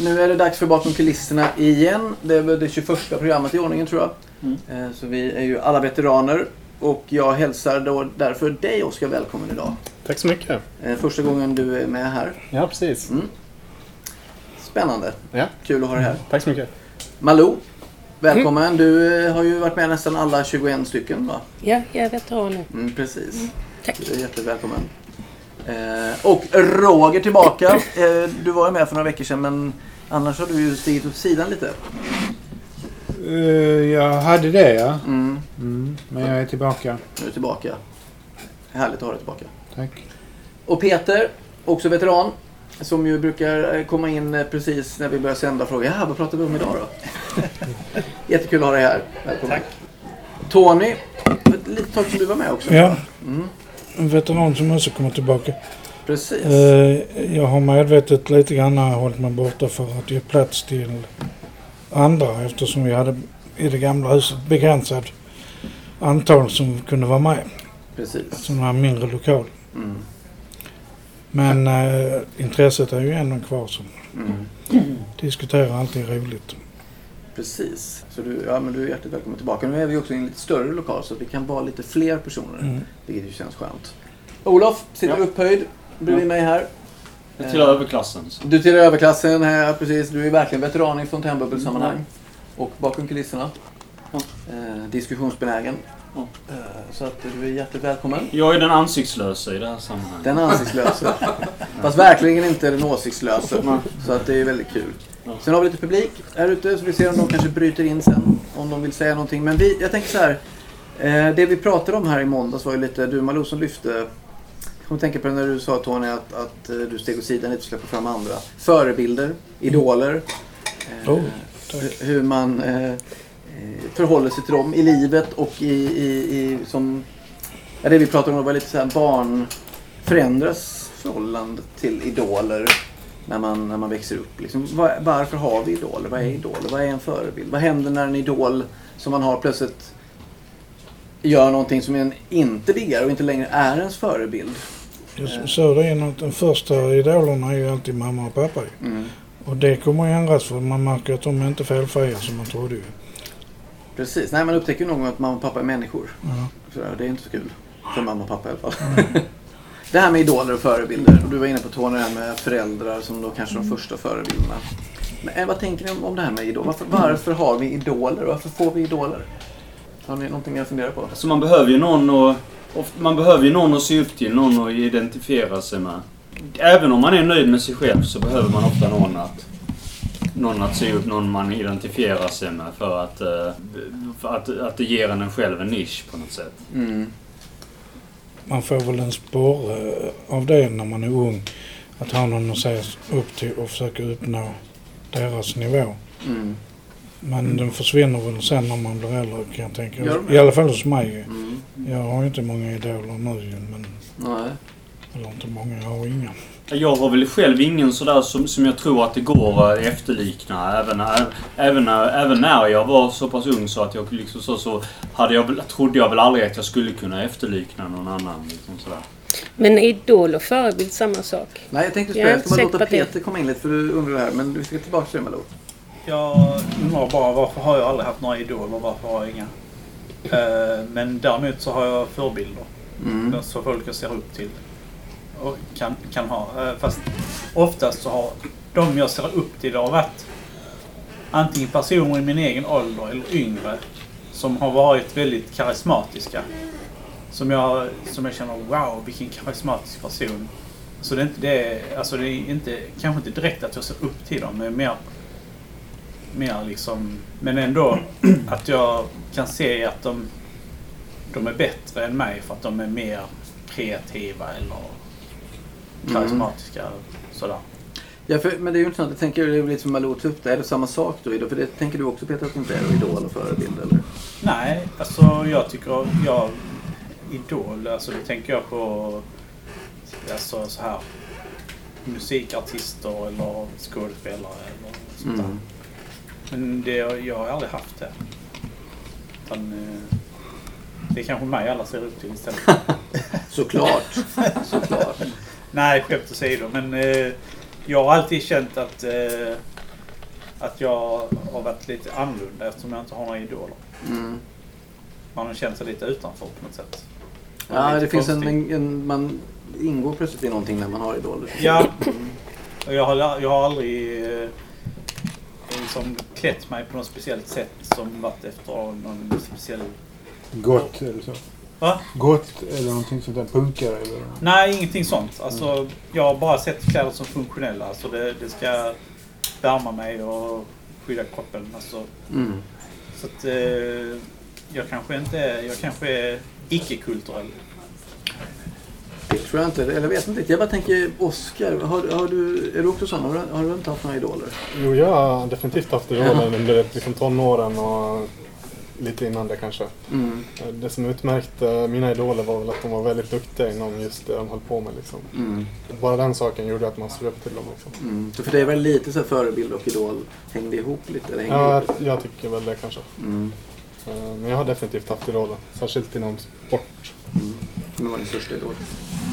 Nu är det dags för Bakom kulisserna igen. Det är väl det 21 programmet i ordningen tror jag. Mm. Eh, Så vi är ju alla veteraner. Och jag hälsar då därför dig Oskar välkommen idag. Tack så mycket. Eh, Första gången du är med här. Ja, precis. Mm. Spännande. Ja. Kul att ha dig här. Tack så mycket. Malou, välkommen. Du eh, har ju varit med nästan alla 21 stycken va? Ja, jag är veteran nu. Mm, precis. Tack. Du är jättevälkommen. Eh, och Roger tillbaka. Eh, du var ju med för några veckor sedan men annars har du ju stigit åt sidan lite. Eh, jag hade det ja. Mm, Mm, men jag är tillbaka. nu är du tillbaka. Härligt att ha dig tillbaka. Tack. Och Peter, också veteran. Som ju brukar komma in precis när vi börjar sända och fråga ja, vad pratar vi om idag då? Jättekul att ha dig här. Välkommen. Tack. Tony, ett litet tag som du var med också. Ja, Mm, en veteran som också kommer tillbaka. precis. Eh, jag har medvetet lite grann hållit mig borta för att ge plats till andra eftersom vi hade i det gamla huset begränsat antal som kunde vara med. precis. Som var en mindre lokal. Mm, Men eh, intresset är ju ändå kvar. Så mm. diskutera alltid roligt. Precis. Så du, ja, men du är hjärtligt välkommen tillbaka. Nu är vi också i en lite större lokal så att vi kan vara lite fler personer. Mm. Vilket ju känns skönt. Olof sitter Ja. upphöjd bredvid mig här. Jag tillhör överklassen. Så. Du tillhör överklassen här, precis. Du är verkligen veteran i fontänbubbelsammanhang. Och bakom kulisserna. Ja. Eh, diskussionsbenägen. Ja. Eh, så att du är hjärtligt välkommen. Jag är den ansiktslösa i det här sammanhanget. Den ansiktslösa. Fast verkligen inte den åsiktslösa. Så att det är väldigt kul. Sen har vi lite publik här ute så vi ser om de kanske bryter in sen. Om de vill säga någonting. Men vi, jag tänker så här. Eh, det vi pratade om här i måndags var ju lite, du Malou som lyfte. Jag tänka på det när du sa Tony att, att eh, du steg åt sidan lite och släpper fram andra. Förebilder, idoler. Eh, Oh, hur man eh, eh, förhåller sig till dem i livet och i, i, i som... Ja, det vi pratade om var lite så här barn förändras förhållande till idoler när man, när man växer upp. Liksom, var, varför har vi idoler? Vad är idoler? Vad är en förebild? Vad händer när en idol som man har plötsligt gör någonting som en inte diggar och inte längre är ens förebild? Jag det innan att den första idolerna är ju alltid mamma och pappa. Mm. Och det kommer att ändras för man märker att de är inte felfria som man trodde ju. Precis. Nej, man upptäcker någon gång att mamma och pappa är människor. Ja. Så det är inte så kul. För mamma och pappa i alla fall. det här med idoler och förebilder. Och du var inne på Tony, det här med föräldrar som då kanske de första förebilderna. Men eh, vad tänker ni om, det här med idoler? Varför, varför har vi idoler? Varför får vi idoler? Har ni någonting mer att fundera på? Så man behöver ju någon att, man behöver ju någon att se upp till, någon att identifiera sig med. Även om man är nöjd med sig själv så behöver man ofta någon att, någon att se upp, någon man identifierar sig med för att, eh, för att, att det ger en själv en nisch på något sätt. Mm. Man får väl en sporre av det när man är ung. Att ha någon att se upp till och försöka uppnå deras nivå. Mm. Men den försvinner väl sen när man blir äldre kan jag tänka. I alla fall hos mig. Mm. Jag har ju inte många idoler nu men Nej. Eller inte många, jag har inga. Jag har väl själv ingen sådär som, som jag tror att det går att efterlikna. Även, när- även, när, även när jag var så pass ung så att jag liksom så, så hade jag, väl- trodde jag väl aldrig att jag skulle kunna efterlikna någon annan. Liksom sådär. Men idol och förebild samma sak. Nej, jag tänkte Jag spela. Jag ska säker låta Peter komma in lite för du undrar det här. Men du ska tillbaka till det Malou. Jag undrar bara varför har jag aldrig haft några idoler? Varför har jag inga? Eh, Men däremot så har jag förebilder. Mm. Så folk jag ser upp till. Och kan, kan ha. Eh, fast oftast så har de jag ser upp till det har varit antingen personer i min egen ålder eller yngre som har varit väldigt karismatiska. Som jag, som jag känner, wow vilken karismatisk person. Så det är inte det, alltså det är inte, kanske inte direkt att jag ser upp till dem, men mer, mer liksom, men ändå att jag kan se att de, de är bättre än mig för att de är mer kreativa eller karismatiska. Sådär. Ja, för, men det är ju intressant. Jag tänker, det är lite som Malou tog upp det. Är det samma sak då? För det tänker du också Peter att det inte är idol och förebild eller? Nej, alltså jag tycker, jag, Idol, alltså då tänker jag på alltså så här musikartister eller skådespelare eller sånt där. Mm. Men det, jag har aldrig haft det. Utan, eh, det är kanske mig alla ser upp till istället. Såklart. Såklart. Nej, skämt åsido. Men eh, jag har alltid känt att, eh, att jag har varit lite annorlunda eftersom jag inte har några idoler. Mm. Man har känt sig lite utanför på något sätt. Ja, det finns en, en, en... Man ingår plötsligt i någonting när man har idoler. Ja. Och jag har, jag har aldrig eh, liksom klätt mig på något speciellt sätt som varit efter någon speciell... Gott eller så. Va? Gott eller någonting sånt där. Punkare eller? Nej, ingenting sånt. Alltså, jag har bara sett kläder som funktionella. Alltså, det, det ska värma mig och skydda kroppen. Alltså, Mm. så att, eh, jag kanske inte är, jag kanske är icke-kulturell. Det tror jag inte. Eller jag vet inte. Jag bara tänker, Oscar, har, har du, är du också sån? Har du, har du inte haft några idoler? Jo, jag har definitivt haft idoler under liksom, tonåren och lite innan det kanske. Mm. Det som utmärkte mina idoler var väl att de var väldigt duktiga inom just det de höll på med. Liksom. Mm. Bara den saken gjorde att man såg upp till dem. Liksom. Mm. Så för dig var det lite så förebild och idol hängde ihop lite? Eller Ja, jag, jag tycker väl det kanske. Mm. Eh, Men jag har definitivt haft idoler. Särskilt inom sport. Mm. Vem var din största idol?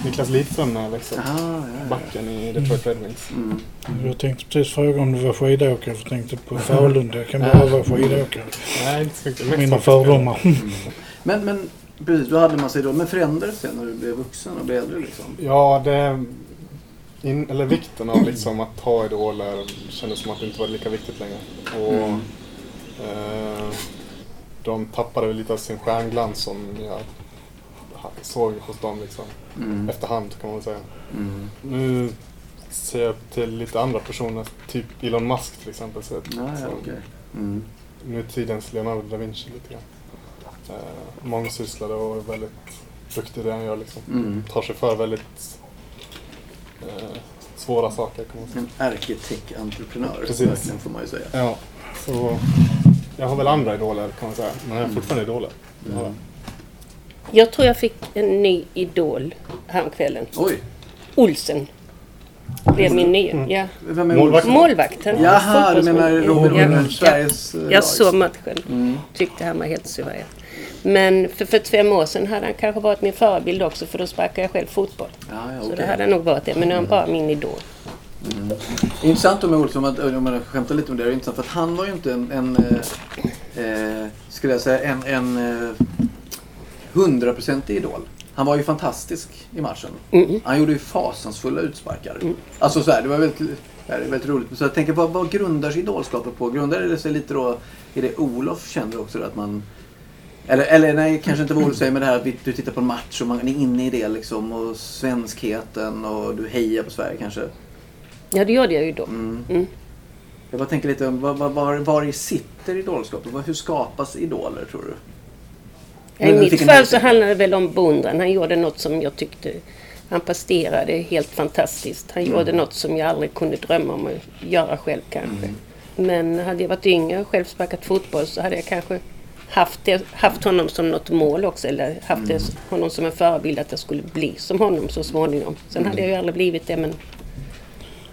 Niklas Lidström när jag växte upp. Aha, ja, ja. Backen i Detroit Red Wings. Mm. Jag tänkte precis fråga om du var skidåkare, för jag tänkte på Frölunda. Jag kan bara vara skidåkare. Nej, inte så mycket. Mina fördomar. Men, men precis, du hade en massa idoler. Men förändrades det när du blev vuxen och blev äldre liksom? Ja, det... In, eller vikten av liksom att ha idoler kändes som att det inte var lika viktigt längre. Och Mm. eh, de tappade väl lite av sin stjärnglans som jag såg hos dem liksom. Mm. Efterhand kan man säga. Mm. Nu ser jag upp till lite andra personer, typ Elon Musk till exempel. Så, Ja, ja, okej. Mm. Nutidens Leonardo da Vinci lite grann. Eh, mångsysslare och är väldigt duktig i det han gör liksom. Mm. Tar sig för väldigt eh, svåra saker kan man säga. En arkitekt-entreprenör, Precis. verkligen, får man ju säga. Ja, så jag har väl andra idoler kan man säga. Men jag har fortfarande idoler. Mm. Jag tror jag fick en ny idol häromkvällen. Oj, Olsen. Blev min nya. Mm. Ja. vem är Målvakten. Målvakten. Jaha, du menar Robin Ja. Hood, Sveriges eh, lag. Jag såg matchen. Mm. Tyckte han var helt suverän. Men för 45 år sedan hade han kanske varit min förebild också för då sparkade jag själv fotboll. Ja, ja, Så okej. det hade nog varit det. Men nu är han bara min idol. Intressant då med Olsson, att, om man skämtar lite om det, det är intressant för att han var ju inte en, en eh, eh, skulle jag säga, en, en eh, hundraprocentig idol. Han var ju fantastisk i matchen. Mm. Han gjorde ju fasansfulla utsparkar. Alltså så här, det var väldigt, det är väldigt roligt. Så jag tänker, vad, vad grundar sig idolskapet på? Grundar det sig lite då i det Olof kände också då, att man eller, eller nej, kanske inte vad Olof säger, men det här att du tittar på en match och man är inne i det liksom och svenskheten och du hejar på Sverige kanske. Ja, det gjorde jag ju då. Mm. Mm. Jag bara tänker lite var, var, var, var sitter idolskapet? Hur skapas idoler tror du? I Men mitt fall så handlade det väl om beundran. Han gjorde något som jag tyckte... Han presterade helt fantastiskt. Han gjorde något som jag aldrig kunde drömma om att göra själv kanske. Men hade jag varit yngre och själv sparkat fotboll så hade jag kanske haft, det, haft honom som något mål också. Eller haft det, honom som en förebild att jag skulle bli som honom så småningom. Sen hade jag ju aldrig blivit det men...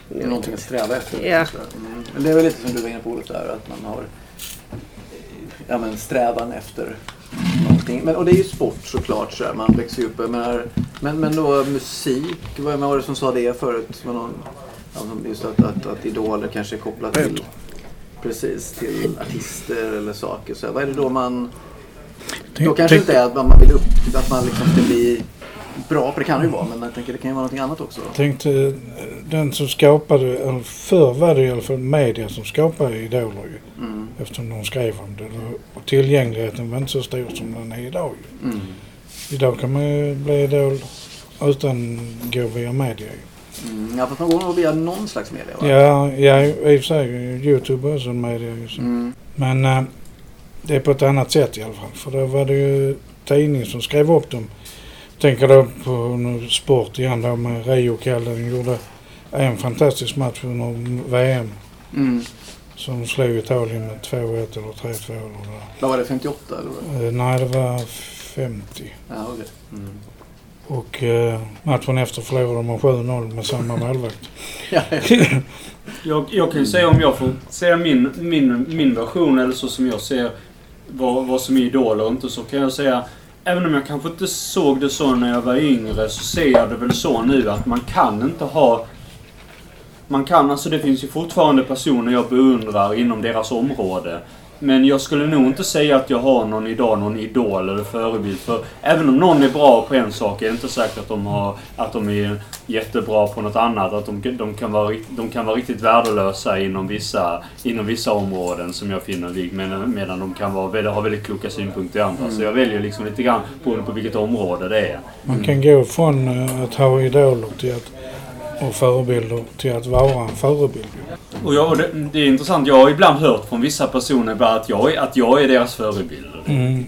Det är någonting att sträva efter. Ja. Mm. Men det är väl lite som du var inne på Olof där, att man har ja, men strävan efter någonting. Men, och det är ju sport såklart, så här. man växer ju upp. Menar, men, men då musik, vad var det som sa det förut? Var någon, just att, att, att idoler kanske är kopplat till, precis, till artister eller saker. Så här. Vad är det då man... Då kanske inte är att man man vill upp, att man liksom ska bli bra, för det kan det ju vara, men jag tänker det kan ju vara någonting annat också. tänkte eh, den som skapade, eller förr var det i alla fall media som skapade idoler ju. Mm. Eftersom de skrev om det. Och tillgängligheten var inte så stor som den är idag ju. Mm. Idag kan man ju bli idol utan gå via media ju. Mm, ja, fast man går nog via någon slags media va? Ja, ja, i och för sig. Youtube är också en media ju. Mm. Men eh, det är på ett annat sätt i alla fall. För då var det ju tidning som skrev upp dem. Tänker då på sport igen då med Rio-Kalle. Gjorde en fantastisk match under VM. Mm. Som slog Italien med 2-1 eller 3-2 eller vad var. Det, 58 eller? vad? Eh, Nej, det var 50. Ja, okej. Mm. Och eh, matchen efter förlorade de med 7-0 med samma målvakt. Ja, ja. Jag, jag kan ju säga om jag får säga min, min, min version eller så som jag ser vad, vad som är idoler och inte så kan jag säga Även om jag kanske inte såg det så när jag var yngre så ser jag det väl så nu att man kan inte ha man kan, alltså det finns ju fortfarande personer jag beundrar inom deras område. Men jag skulle nog inte säga att jag har någon idag, någon idol eller förebild. För även om någon är bra på en sak är det inte säkert att de, har, att de är jättebra på något annat. Att de, de, kan, vara, de kan vara riktigt värdelösa inom vissa, inom vissa områden som jag finner lik. Medan, medan de kan vara, ha väldigt kloka synpunkter i andra. Så jag väljer liksom lite grann beroende på vilket område det är. Man kan gå från eh, att ha idoler till att, och förebilder till att vara en förebild. Och, jag, och det, det är intressant. Jag har ibland hört från vissa personer bara att jag, är- att jag är deras förebild. Mm.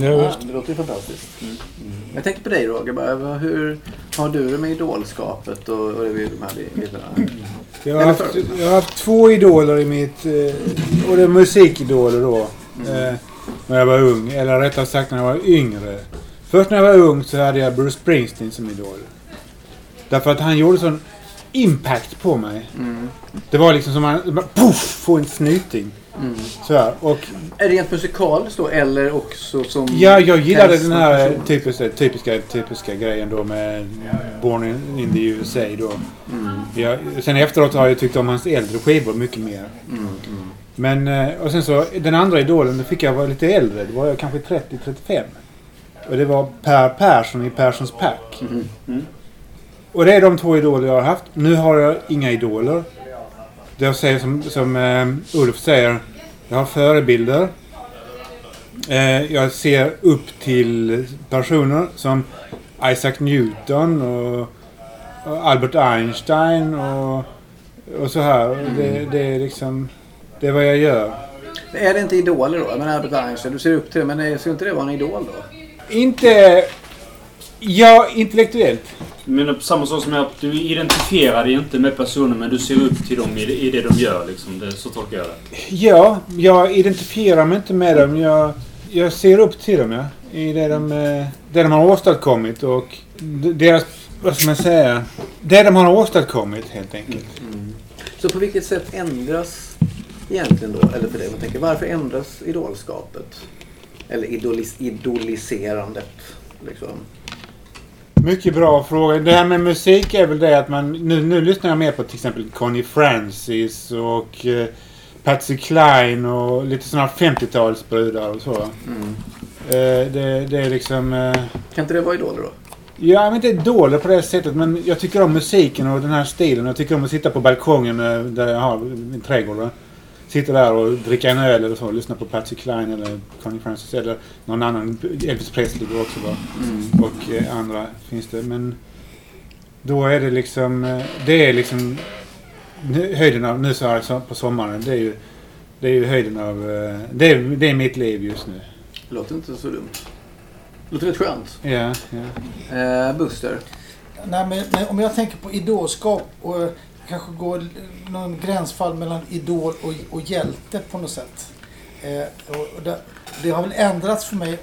Ja. Ja, det låter ju fantastiskt. Mm. Jag tänkte på dig Roger. Bara, hur har du det med idolskapet och, och det vi de här bilderna? Jag har, haft, jag har haft två idoler i mitt... Eh, och det är musikidoler då. Eh, när jag var ung. Eller rättare sagt när jag var yngre. Först när jag var ung så hade jag Bruce Springsteen som idol. Därför att han gjorde sån impact på mig. Mm. Det var liksom som att man puff, få en snyting. Mm. Så här. Och Är det rent musikaliskt då eller också som... ja, jag gillade den här typiska, typiska, typiska grejen då med Born in, in the USA då. Mm. Jag, sen efteråt har jag tyckt om hans äldre skivor mycket mer. Mm. Mm. Men, eh, och sen så den andra idolen, då fick jag vara lite äldre. Då var jag kanske 30-35. Och det var Per Persson i Perssons Pack. Mm. Mm. Och det är de två idoler jag har haft. Nu har jag inga idoler. Det jag säger som, som eh, Ulf säger. Jag har förebilder. Eh, jag ser upp till personer som Isaac Newton och, och Albert Einstein och, och så här. Och Det, det är liksom... Det är vad jag gör. Är det inte idoler då? Men Albert Einstein, du ser upp till det. Men skulle inte det vara en idol då? Inte... Ja, intellektuellt. Men samma sak som att du identifierar dig inte med personer men du ser upp till dem i det, i det de gör. Liksom. Det, så tolkar jag det. Ja, jag identifierar mig inte med dem. Jag, jag ser upp till dem, ja. I det de, eh, det de har åstadkommit och deras... Vad ska man säga? Det de har åstadkommit, helt enkelt. Så på vilket sätt ändras egentligen då, eller för dig, man tänker, varför ändras idolskapet? Eller idolis, idoliserandet, liksom. Mycket bra fråga. Det här med musik är väl det att man... Nu, nu lyssnar jag mer på till exempel Connie Francis och eh, Patsy Cline och lite sådana 50-talsbrudar och så. Mm. Eh, det, det är liksom... Eh, Kan inte det vara idoler då? Ja, men inte dålig på det sättet men jag tycker om musiken och den här stilen. Jag tycker om att sitta på balkongen eh, där jag har min trädgård. Sitta där och dricka en öl eller så och lyssna på Patsy Cline eller Connie Francis eller någon annan. Elvis Presley går också bra. Mm. Och eh, andra finns det. Men då är det liksom... eh, Det är liksom nu- höjden av... Nu så här på sommaren. Det är ju, det är ju höjden av... eh, Det är, det är mitt liv just nu. Det låter inte så dumt. Det låter rätt skönt. Ja, ja. Eh, Buster. Nej, men, men om jag tänker på idolskap och kanske går någon gränsfall mellan idol och, och hjälte på något sätt. Eh, och, det, det har väl ändrats för mig.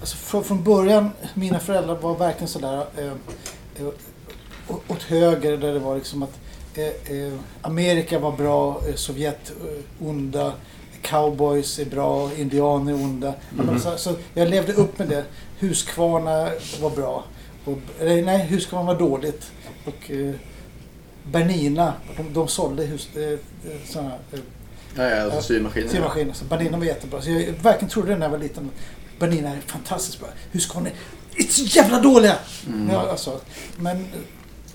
Alltså från, från början, mina föräldrar var verkligen sådär eh, eh, åt höger där det var liksom att eh, eh, Amerika var bra, eh, Sovjet onda, cowboys är bra, indianer är onda. Mhm. Så, så jag levde upp med det. Huskvarna var bra. Och, nej, Huskvarna var dåligt. Och Bernina, de, de sålde hus, eh, eh, såna, eh, Ja, ja, alltså symaskiner. symaskiner. Så Bernina var jättebra. Så jag verkligen trodde det när jag var liten. Bernina är fantastiskt bra. Huskvarna är så jävla dåliga! Mm. Ja, alltså, men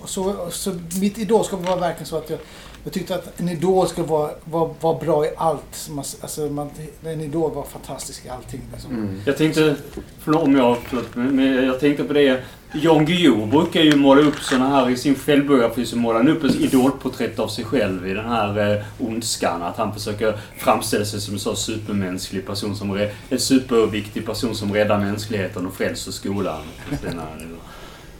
så, så mitt idolskap var verkligen så att jag, jag tyckte att en idol skulle vara, vara, vara bra i allt. Man, alltså man, en idol var fantastisk i allting. Liksom. Mm. Jag tänkte, förlåt om jag, förlåt, men jag tänkte på det. Jan Guillou brukar ju måla upp såna här i sin självbiografi så målar han upp ett idolporträtt av sig själv i den här eh, ondskan. Att han försöker framställa sig som en så supermänsklig person som är en superviktig person som räddar mänskligheten och frälser skolan.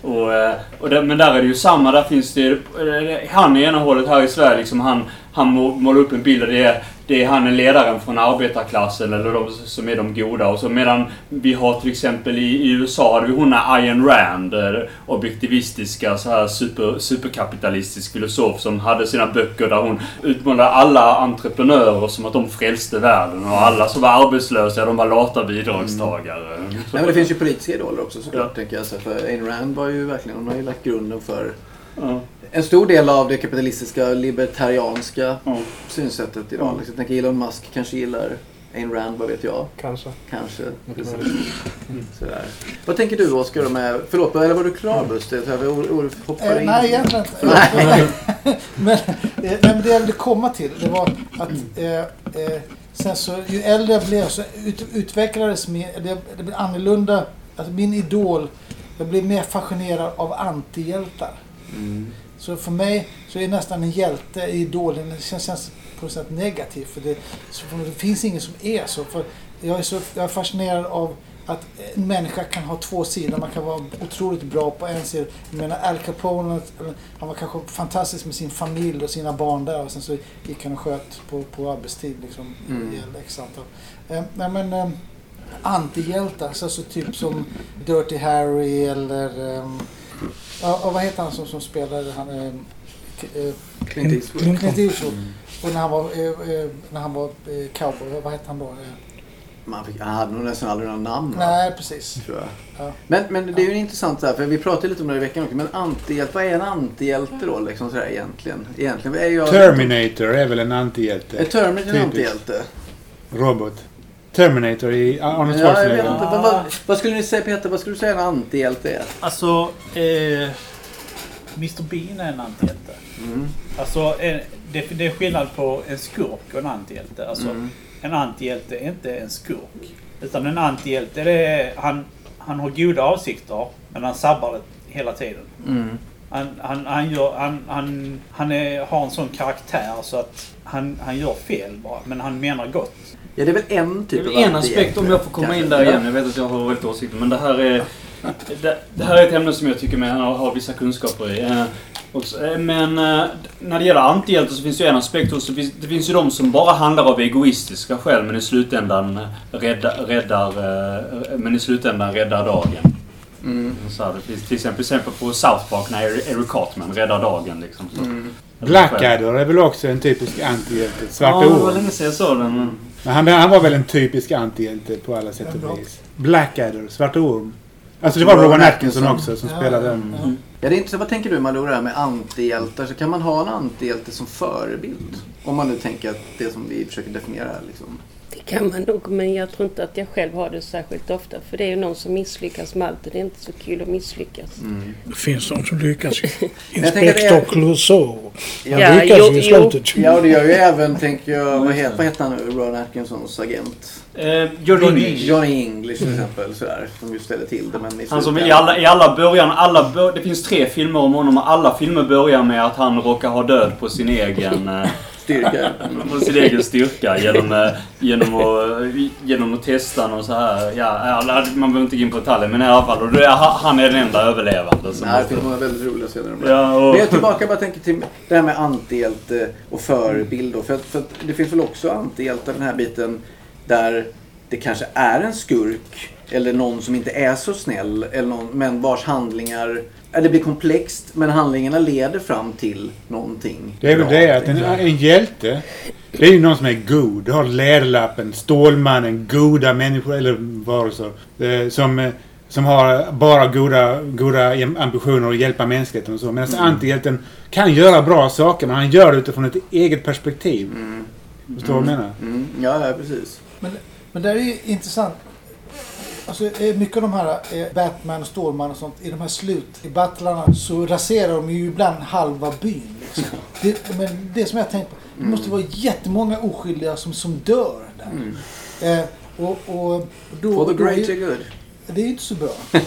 Och, eh, och där, men där är det ju samma. Där finns det... Eh, han i ena hålet här i Sverige, liksom, han, han målar upp en bild där det är, det är han är ledaren från arbetarklassen eller de som är de goda. Och så medan vi har till exempel i, i USA hade vi hon Ayn Rand, eh, objektivistiska så här super, superkapitalistisk filosof som hade sina böcker där hon utmålade alla entreprenörer som att de frälste världen och alla som var arbetslösa, de var lata bidragstagare. Nej, men det finns ju politiska idoler också såklart. Tänker jag. För Ayn Rand var ju verkligen, hon har ju lagt grunden för Ja. en stor del av det kapitalistiska libertarianska Ja. synsättet idag. Liksom, jag tänker Elon Musk kanske gillar Ayn Rand, vad vet jag. Kanske. Kanske. Sådär. Vad tänker du Oskar då med... Förlåt, eller var du klar Buster? Olof hoppar Eh, in. nej, egentligen inte. Nej. men, eh, nej, men det jag ville komma till det var att eh, eh, sen så ju äldre jag blev så ut, utvecklades mer, det, det blev annorlunda. Alltså min idol, jag blev mer fascinerad av antihjältar. Mm. Så för mig så är nästan en hjälte i idolen, det känns, känns på något sätt negativt. För det, för det finns ingen som är så. För jag, är så jag är fascinerad av att en människa kan ha två sidor. Man kan vara otroligt bra på en sida. Jag menar Al Capone, han var kanske fantastisk med sin familj och sina barn där. Och sen så gick han och sköt på, på arbetstid liksom. Mm. ihjäl X antal. Eh, nej men eh, antihjältar, alltså, så typ som Dirty Harry eller ehm, Ja, och vad heter han som, som spelade han? Eh, eh, Clint Eastwood. Clint- Clint Eastwood. Och när han var, eh, eh, när han var eh, cowboy, vad hette han då? Man fick, han hade nog nästan aldrig några namn. va? nej, precis. Tror jag. Ja. Men, men det är ju intressant där, för vi pratade lite om det i veckan också. Men antihjälte, vad är en antihjälte då liksom sådär egentligen? Egentligen är jag... Terminator är väl en Är antihjälte. Terminator en antihjälte? Robot. Terminator i Arnold Ja, jag vet Schwarzenegger. inte. Vad, vad, vad skulle ni säga Peter, vad skulle du säga en antihjälte är? Alltså, eh, Mr Bean är en antihjälte. Mm. Alltså, en, det, det är skillnad på en skurk och en antihjälte. Alltså, Mm. en antihjälte är inte en skurk. Utan en antihjälte, det är, han, han har goda avsikter, men han sabbar det hela tiden. Mm. Han, han, han, gör, han, han, han är, har en sån karaktär så att han, han gör fel bara, men han menar gott. Ja, det är väl en Det typ är av väl en aspekt, om jag får komma kanske. in där igen. Jag vet att jag har väldigt åsikter, men det här är... Det, det här är ett ämne som jag tycker mig ha, ha vissa kunskaper i. Eh, också. Eh, Men eh, när det gäller antihjältar så finns det ju en aspekt också. Det finns, det finns ju de som bara handlar av egoistiska skäl men i slutändan räddar, räddar, eh, men i slutändan räddar dagen. Mm. Så här, det finns till exempel, exempel på South Park när Eric Cartman räddar dagen. Liksom, så. Mm. Blackadder är väl också en typisk antihjälte. Svarta Ja, det var länge sedan jag såg den. Men... Men han, han var väl en typisk antihjälte på alla sätt och vis. Blackadder, Svarta Orm. Alltså det var Rowan Atkinson också som Ja, spelade den. ja. Ja, det är intressant. Vad tänker du Malou det här med antihjältar? Så kan man ha en antihjälte som förebild? Om man nu tänker att det som vi försöker definiera här liksom. Det kan man nog, men jag tror inte att jag själv har det särskilt ofta. För det är ju någon som misslyckas med allt och det är inte så kul att misslyckas. Det finns de som lyckas. Inspektor är- Clouseau. Ja, Ja, lyckas jo, i jo. slutet. Ja, och det gör ju även, tänker jag, vad heter, vad heter han nu, Ron Atkinsons agent? Eh, Johnny English. Johnny English till exempel, sådär. Som ju ställer till det, men i Han som i alla, i alla början, alla bör, det finns tre filmer om honom och alla filmer börjar med att han råkar ha död på sin egen, eh, Styrka. på sin egen styrka genom, eh, genom, att, genom att testa någon så här. Ja, man behöver inte gå in på detaljer men i alla fall. Och han är den enda överlevande. som Nej, det finns många väldigt roliga scener om det. Ja, och, Men jag är tillbaka bara tänker till det här med antihjälte och förebild. För, för det finns väl också antihjältar den här biten där det kanske är en skurk eller någon som inte är så snäll eller någon, men vars handlingar det blir komplext men handlingarna leder fram till någonting. Det är väl det att en, en hjälte, det är ju någon som är god. Du har Läderlappen, Stålmannen, goda människor eller varelser. eh, Som, eh, som har bara goda, goda ambitioner att hjälpa mänskligheten och så. Medan Mm. antihjälten kan göra bra saker men han gör det utifrån ett eget perspektiv. Mm. Förstår du vad jag menar? Mm. Ja, ja, precis. Men, men det är ju intressant. Alltså, eh, mycket av de här eh, Batman och Stålman och sånt, i de här slut, i battlarna, så raserar de ju ibland halva byn. Liksom. Det, men det som jag tänkt på, det måste vara jättemånga oskyldiga som, som dör där. Mm. Eh, och, och då, For the då är greater good. Det är ju inte så bra.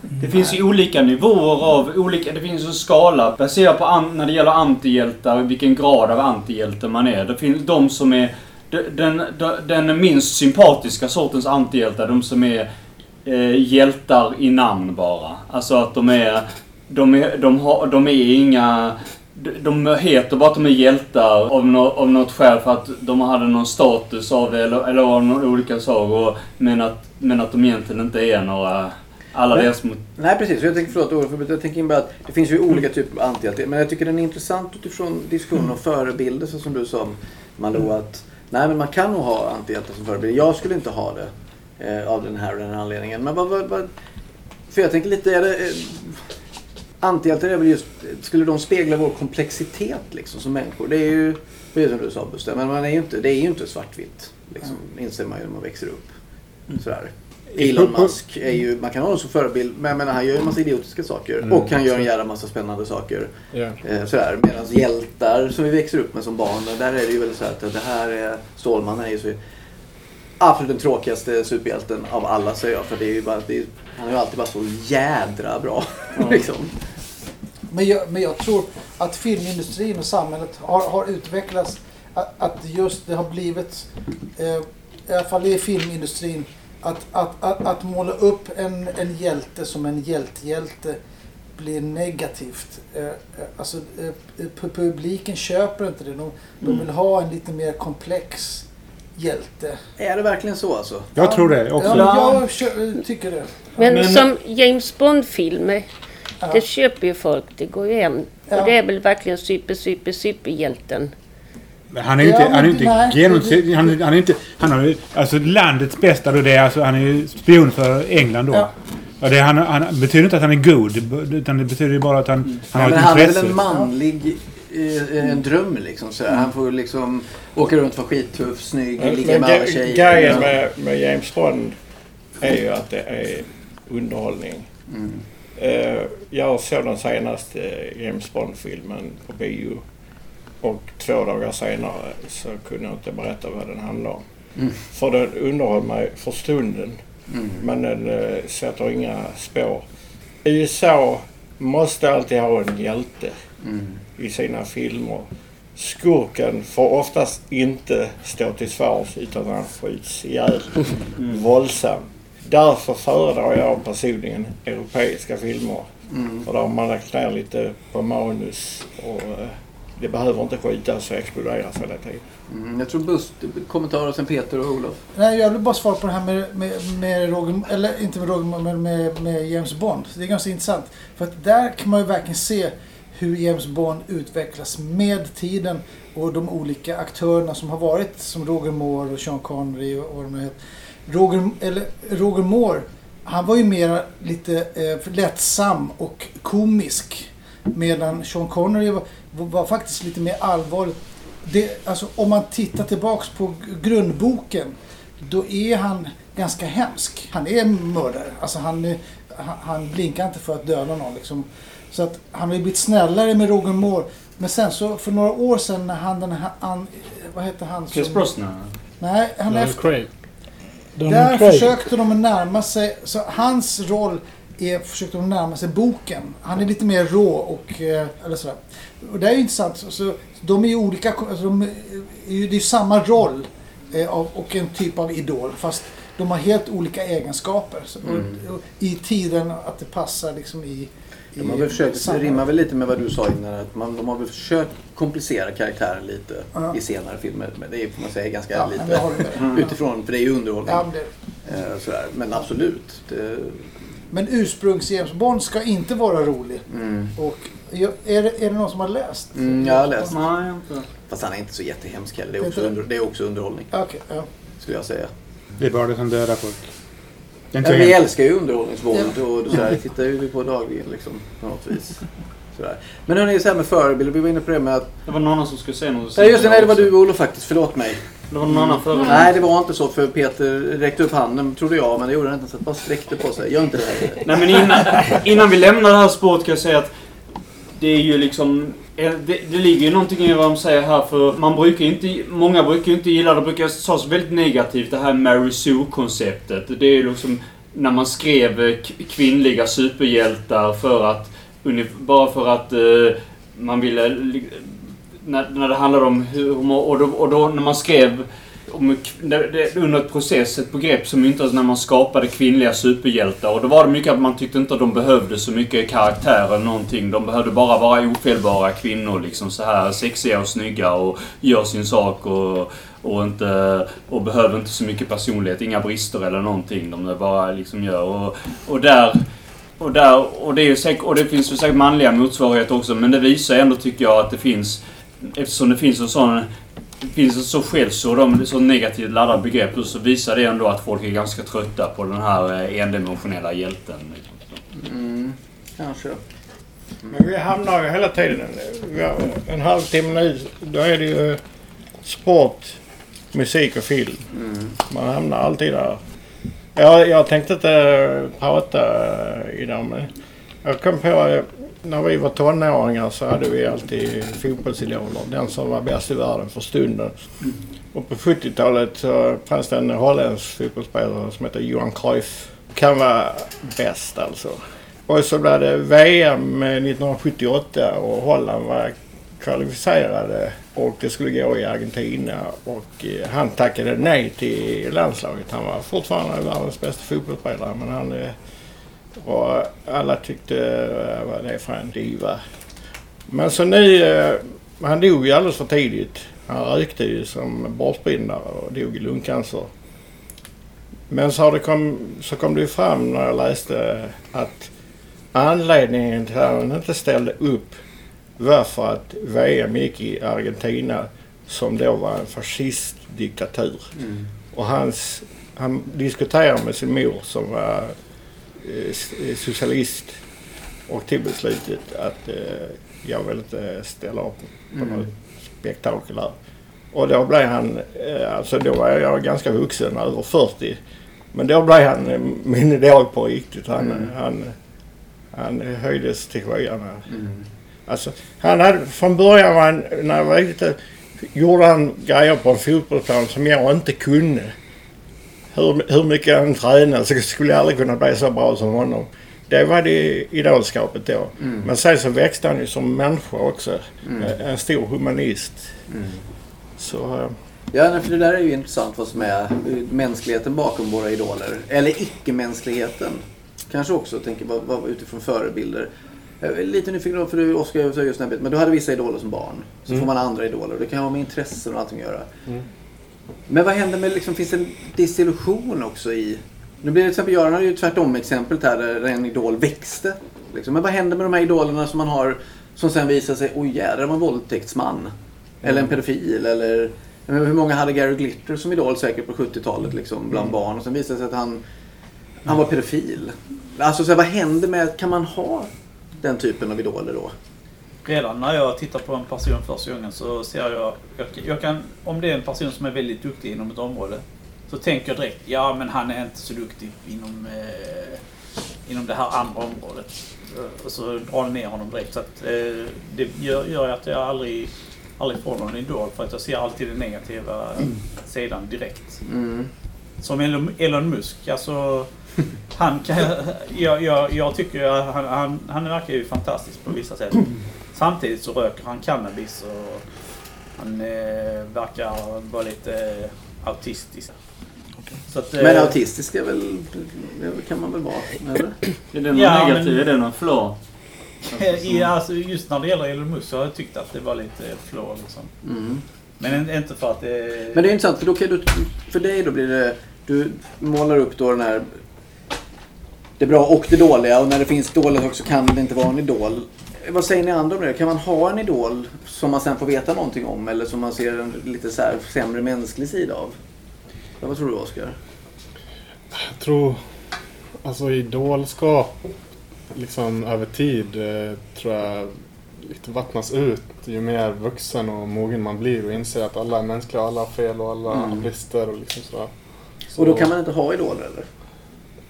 Det finns ju olika nivåer av olika... Det finns en skala baserat på an, när det gäller antihjältar, vilken grad av antihjälte man är. Det finns de som är den, den, den minst sympatiska sortens antihjältar. De som är eh, hjältar i namn bara. Alltså att de är... De är, de har, de är inga... de- heter bara att de är hjältar av, nå av något skäl för att de hade någon status av det eller, eller av några olika saker. Men att, men att de egentligen inte är några... Alla Men- deras mot... Nej precis, jag tänker, förlåt Olof, jag tänker in bara att det finns ju olika typer av antihjältar. Men jag tycker den är intressant utifrån diskussionen om förebilder så som du sa Malou att nej men man kan nog ha antihjältar som förebilder. Jag skulle inte ha det eh, av den här och den här anledningen. Men vad, vad, vad, för jag tänker lite, är det, eh, antihjältar är väl just, skulle de spegla vår komplexitet liksom som människor? Det är ju, precis som du sa Buster, men man är ju inte, det är ju inte svartvitt. Liksom, inser man ju när man växer upp. Sådär. Elon Musk är ju, man kan ha honom som förebild, men jag menar, han gör ju en massa idiotiska saker. Mm, och han gör en jävla massa spännande saker. Eh, sådär. Medan hjältar som vi växer upp med som barn, där är det ju väl så att det här är, Stålmannen är ju så absolut den tråkigaste superhjälten av alla säger jag. För det är ju bara, det är, han är ju alltid bara så jädra bra. liksom. Men jag, men jag tror att filmindustrin och samhället har, har utvecklats. Att, att just det har blivit, eh, i alla fall i filmindustrin, att, att, att, att måla upp en, en hjälte som en hjälthjälte blir negativt. Eh, eh, alltså, eh, pu- publiken köper inte det. De, de vill ha en lite mer komplex hjälte. Är det verkligen så alltså? Jag tror det också. Ja, jag tycker det. Men, Men- som James Bond-filmer, Ja. det köper ju folk. Det går ju hem. Ja. Och det är väl verkligen super, super, superhjälten. Han är ju Ja, inte, han är inte nej, genomsnitt, det- han, är- han är inte, han har ju, alltså landets bästa då det är alltså, han är ju spion för England då. Ja. Ja. det, han, han betyder inte att han är god, utan det betyder ju bara att han, han Ja, har men ett han är väl intresse. en manlig eh, en dröm liksom. Sådär. Han får liksom åka runt, vara skittuff, snygg, Men, ligga med alla tjejer. grejen med, med James Bond är ju att det är underhållning. Mm. Eh, jag såg den senaste James Bond-filmen på bio. Och två dagar senare så kunde jag inte berätta vad den handlade om. Mm. För den underhöll mig för stunden. Mm. Men den eh, sätter inga spår. USA måste alltid ha en hjälte Mm. i sina filmer. Skurken får oftast inte stå till svars utan han skjuts ihjäl våldsamt. Därför föredrar jag personligen europeiska filmer. Mm. För där har man lagt ner lite på manus och eh, det behöver inte skjutas och exploderas hela tiden. Mm. Jag tror Bust, kommentarer sen Peter och Olof. Nej, jag vill bara svara på det här med, med, med Roger, eller inte med Roger, men med, med James Bond. Det är ganska intressant. För att där kan man ju verkligen se hur James Bond utvecklas med tiden och de olika aktörerna som har varit som Roger Moore och Sean Connery och vad de nu heter. Roger, eller Roger Moore, han var ju mer lite eh, lättsam och komisk. Medan Sean Connery var, var faktiskt lite mer allvarlig. Det, alltså, om man tittar tillbaks på grundboken då är han ganska hemsk. Han är mördare. Alltså han, är- han, han blinkar inte för att döda någon. Liksom. Så att han har ju blivit snällare med Roger Moore. Men sen så för några år sedan när han den här... Han, vad heter han? Chris som- Brosnan. Nej, han Daniel efter, Craig. Där Craig. försökte de närma sig... Så hans roll är, försökte de närma sig boken. Han är lite mer rå och... eh, Eller sådär. Och det är ju intressant. Så, så, de är ju olika... Alltså de är ju, det är ju samma roll eh, av, och en typ av idol. Fast de har helt olika egenskaper. Så, Mm. och, och, I tiden att det passar liksom i... De har väl försökt, det rimmar väl lite med vad du sa innan. Att man, de har väl försökt komplicera karaktären lite Ja. i senare filmer. Men det är, får man säga, ganska Ja, lite. Utifrån, för det är ju underhållning. Ja, men det, Eh. Men absolut. Det, men ursprungs-James Bond ska inte vara rolig. mm. Och är, det, är det någon som har läst? Mm, jag har läst. Nej, inte. Fast han är inte så jättehemsk heller. Det är Det också, inte under, det är också underhållning. Okej, ja. Skulle jag säga. Det är bara det som dödar folk. Det inte Ja, vi älskar ju underhållningsvåld och sådär. Det tittar ju vi på dagligen liksom. På något vis. Sådär. Men hörni, så här med förebilder. Vi var inne på det med att... Det var någon som skulle säga något. Nej just det, nej, det var du Olof faktiskt. Förlåt mig. Det var någon annan före. Nej det var inte så för Peter räckte upp handen trodde jag. Men det gjorde han inte. Så att bara sträckte på sig. Gör inte det. Nej men innan, innan vi lämnar det här spåret kan jag säga att det är ju liksom... eh, Det, det ligger ju någonting i vad de säger här för man brukar inte... Många brukar inte gilla det. Brukar tas väldigt negativt det här Mary Sue-konceptet. Det är ju liksom när man skrev eh, kvinnliga superhjältar för att... Bara för att eh, man ville... När, när det handlade om hur... Och då, och då när man skrev om, det, det, under ett process, ett begrepp som myntades när man skapade kvinnliga superhjältar. Och då var det mycket att man tyckte inte att de behövde så mycket karaktär eller någonting. De behövde bara vara ofelbara kvinnor liksom så här sexiga och snygga och gör sin sak och, och, inte, och behöver inte så mycket personlighet, inga brister eller någonting. De bara liksom gör. Och, och där och, där, och, det är säkert, och det finns ju säkert manliga motsvarigheter också, men det visar ändå tycker jag att det finns, eftersom det finns en sån det finns ett så skällsord om så negativt laddat begrepp så visar det ändå att folk är ganska trötta på den här eh, endimensionella hjälten. Mm, kanske. Men vi hamnar ju hela tiden, en halvtimme nu, då är det ju sport, musik och film. Mm. Man hamnar alltid där. Jag, jag tänkte inte prata idag men jag kom på eh, när vi var tonåringar så hade vi alltid fotbollsidoler. Den som var bäst i världen för stunden. Och på 70-talet så fanns det en holländsk fotbollsspelare som heter Johan Cruyff. Kan vara bäst alltså. Och så blev det VM 1978 och Holland var kvalificerade och det skulle gå i Argentina och eh, han tackade nej till landslaget. Han var fortfarande världens bästa fotbollsspelare men han eh, och alla tyckte eh, vad det är för en diva. Men så nu, eh, han dog ju alldeles för tidigt. Han rökte ju som bortbindare och dog i lungcancer. Men så, har det kom, så kom det ju fram när jag läste att anledningen till att han inte ställde upp var för att VM gick i Argentina som då var en fascistdiktatur. Mm. Och hans, han diskuterade med sin mor som var socialist och till beslutet att eh, jag vill inte ställa upp på Mm. något spektakel här. Och då blev han, eh, alltså då var jag ganska vuxen, över 40. Men då blev han eh, min idol på riktigt. Han, Mm. han, han höjdes till skyarna. Mm. Alltså, han hade, från början var han, när jag var lite, gjorde han grejer på en fotbollsplan som jag inte kunde. Hur, hur mycket han tränade så skulle jag aldrig kunna bli så bra som honom. Det var det idolskapet då. Mm. Men sen så växte han ju som människa också. Mm. En stor humanist. Mm. Så eh, Ja, för det där är ju intressant vad som är eh, mänskligheten bakom våra idoler. Eller icke-mänskligheten. Kanske också, tänker vad, vad, utifrån förebilder. Lite nyfiken för du Oskar just här, men du hade vissa idoler som barn. Så Mm. får man andra idoler. Det kan ha med intressen och allting att göra. Mm. Men vad händer med, liksom, finns det en desillusion också i... Nu blir det till exempel, Göran hade ju tvärtom exemplet här där en idol växte. Liksom. Men vad händer med de här idolerna som man har som sen visar sig, oj jädrar var en våldtäktsman. Eller en pedofil eller... Menar, hur många hade Gary Glitter som idol säkert på 70-talet liksom, bland barn och sen visade det sig att han, han var pedofil. Alltså så här, vad händer med, kan man ha den typen av idoler då? Redan när jag tittar på en person första gången så ser jag, jag, jag kan, om det är en person som är väldigt duktig inom ett område, så tänker jag direkt, ja men han är inte så duktig inom, eh, inom det här andra området. Och så drar jag ner honom direkt. Så att, eh, det gör, gör att jag aldrig, aldrig får någon idol för att jag ser alltid den negativa sidan direkt. Mm. Som Elon, Musk, alltså han kan, jag, jag, jag tycker att han, han, han verkar ju fantastisk på vissa sätt. Samtidigt så röker han cannabis och han eh, verkar vara lite eh, autistisk. Så att, eh, Men autistisk är väl, det kan man väl vara? Eller? Är det någon Ja, negativ? men- Är det någon flaw? i, alltså, just när det gäller Elon Musk så har jag tyckt att det var lite flå liksom. Mm. Men in- inte för att det... Men det är intressant för då kan du, för dig då blir det, du målar upp då den här det bra och det dåliga och när det finns dåligt också kan det inte vara en idol. Vad säger ni andra om det? Kan man ha en idol som man sen får veta någonting om eller som man ser en lite så här sämre mänsklig sida av? Ja, vad tror du Oskar? Jag tror, alltså idolskap liksom över tid eh, tror jag lite vattnas ut ju mer vuxen och mogen man blir och inser att alla är mänskliga och alla har fel och alla Mm. har brister och liksom sådär. Så Och då kan man inte ha idoler eller?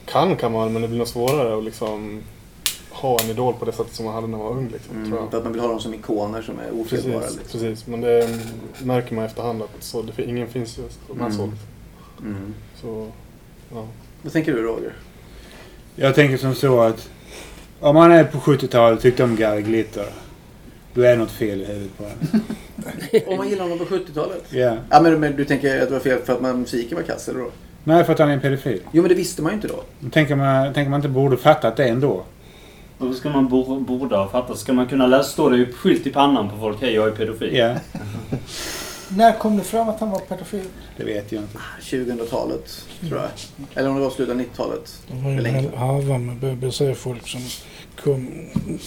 kan kan man men det blir nog svårare att liksom ha en idol på det sättet som man hade när man var ung liksom, tror Mm, jag. för att man vill ha dem som ikoner som är ofelbara. Precis, Liksom. precis. Men det märker man efterhand att så, det, ingen finns ju som är så. Mm. Liksom. Mm. så ja. Vad tänker du Roger? Jag tänker som så att om man är på 70-talet och tyckte om Gary Glitter. Då är något fel i huvudet på en. Om man gillar honom på 70-talet? Ja. Ja men, men du tänker att det var fel för att man, musiken var kass eller då? Nej, för att han är en pedofil. Jo men det visste man ju inte då. Då tänker man, tänker man inte borde fattat det ändå. Och då ska man bo- borde ha fattat. Ska man kunna läsa, står det ju skylt i pannan på folk. Hej, jag är pedofil. Ja, När kom det fram att han var pedofil? det vet jag inte. 2000-talet tror jag. Eller om det var slutet av 90-talet. Det var ju en hel harva med BBC-folk som kom,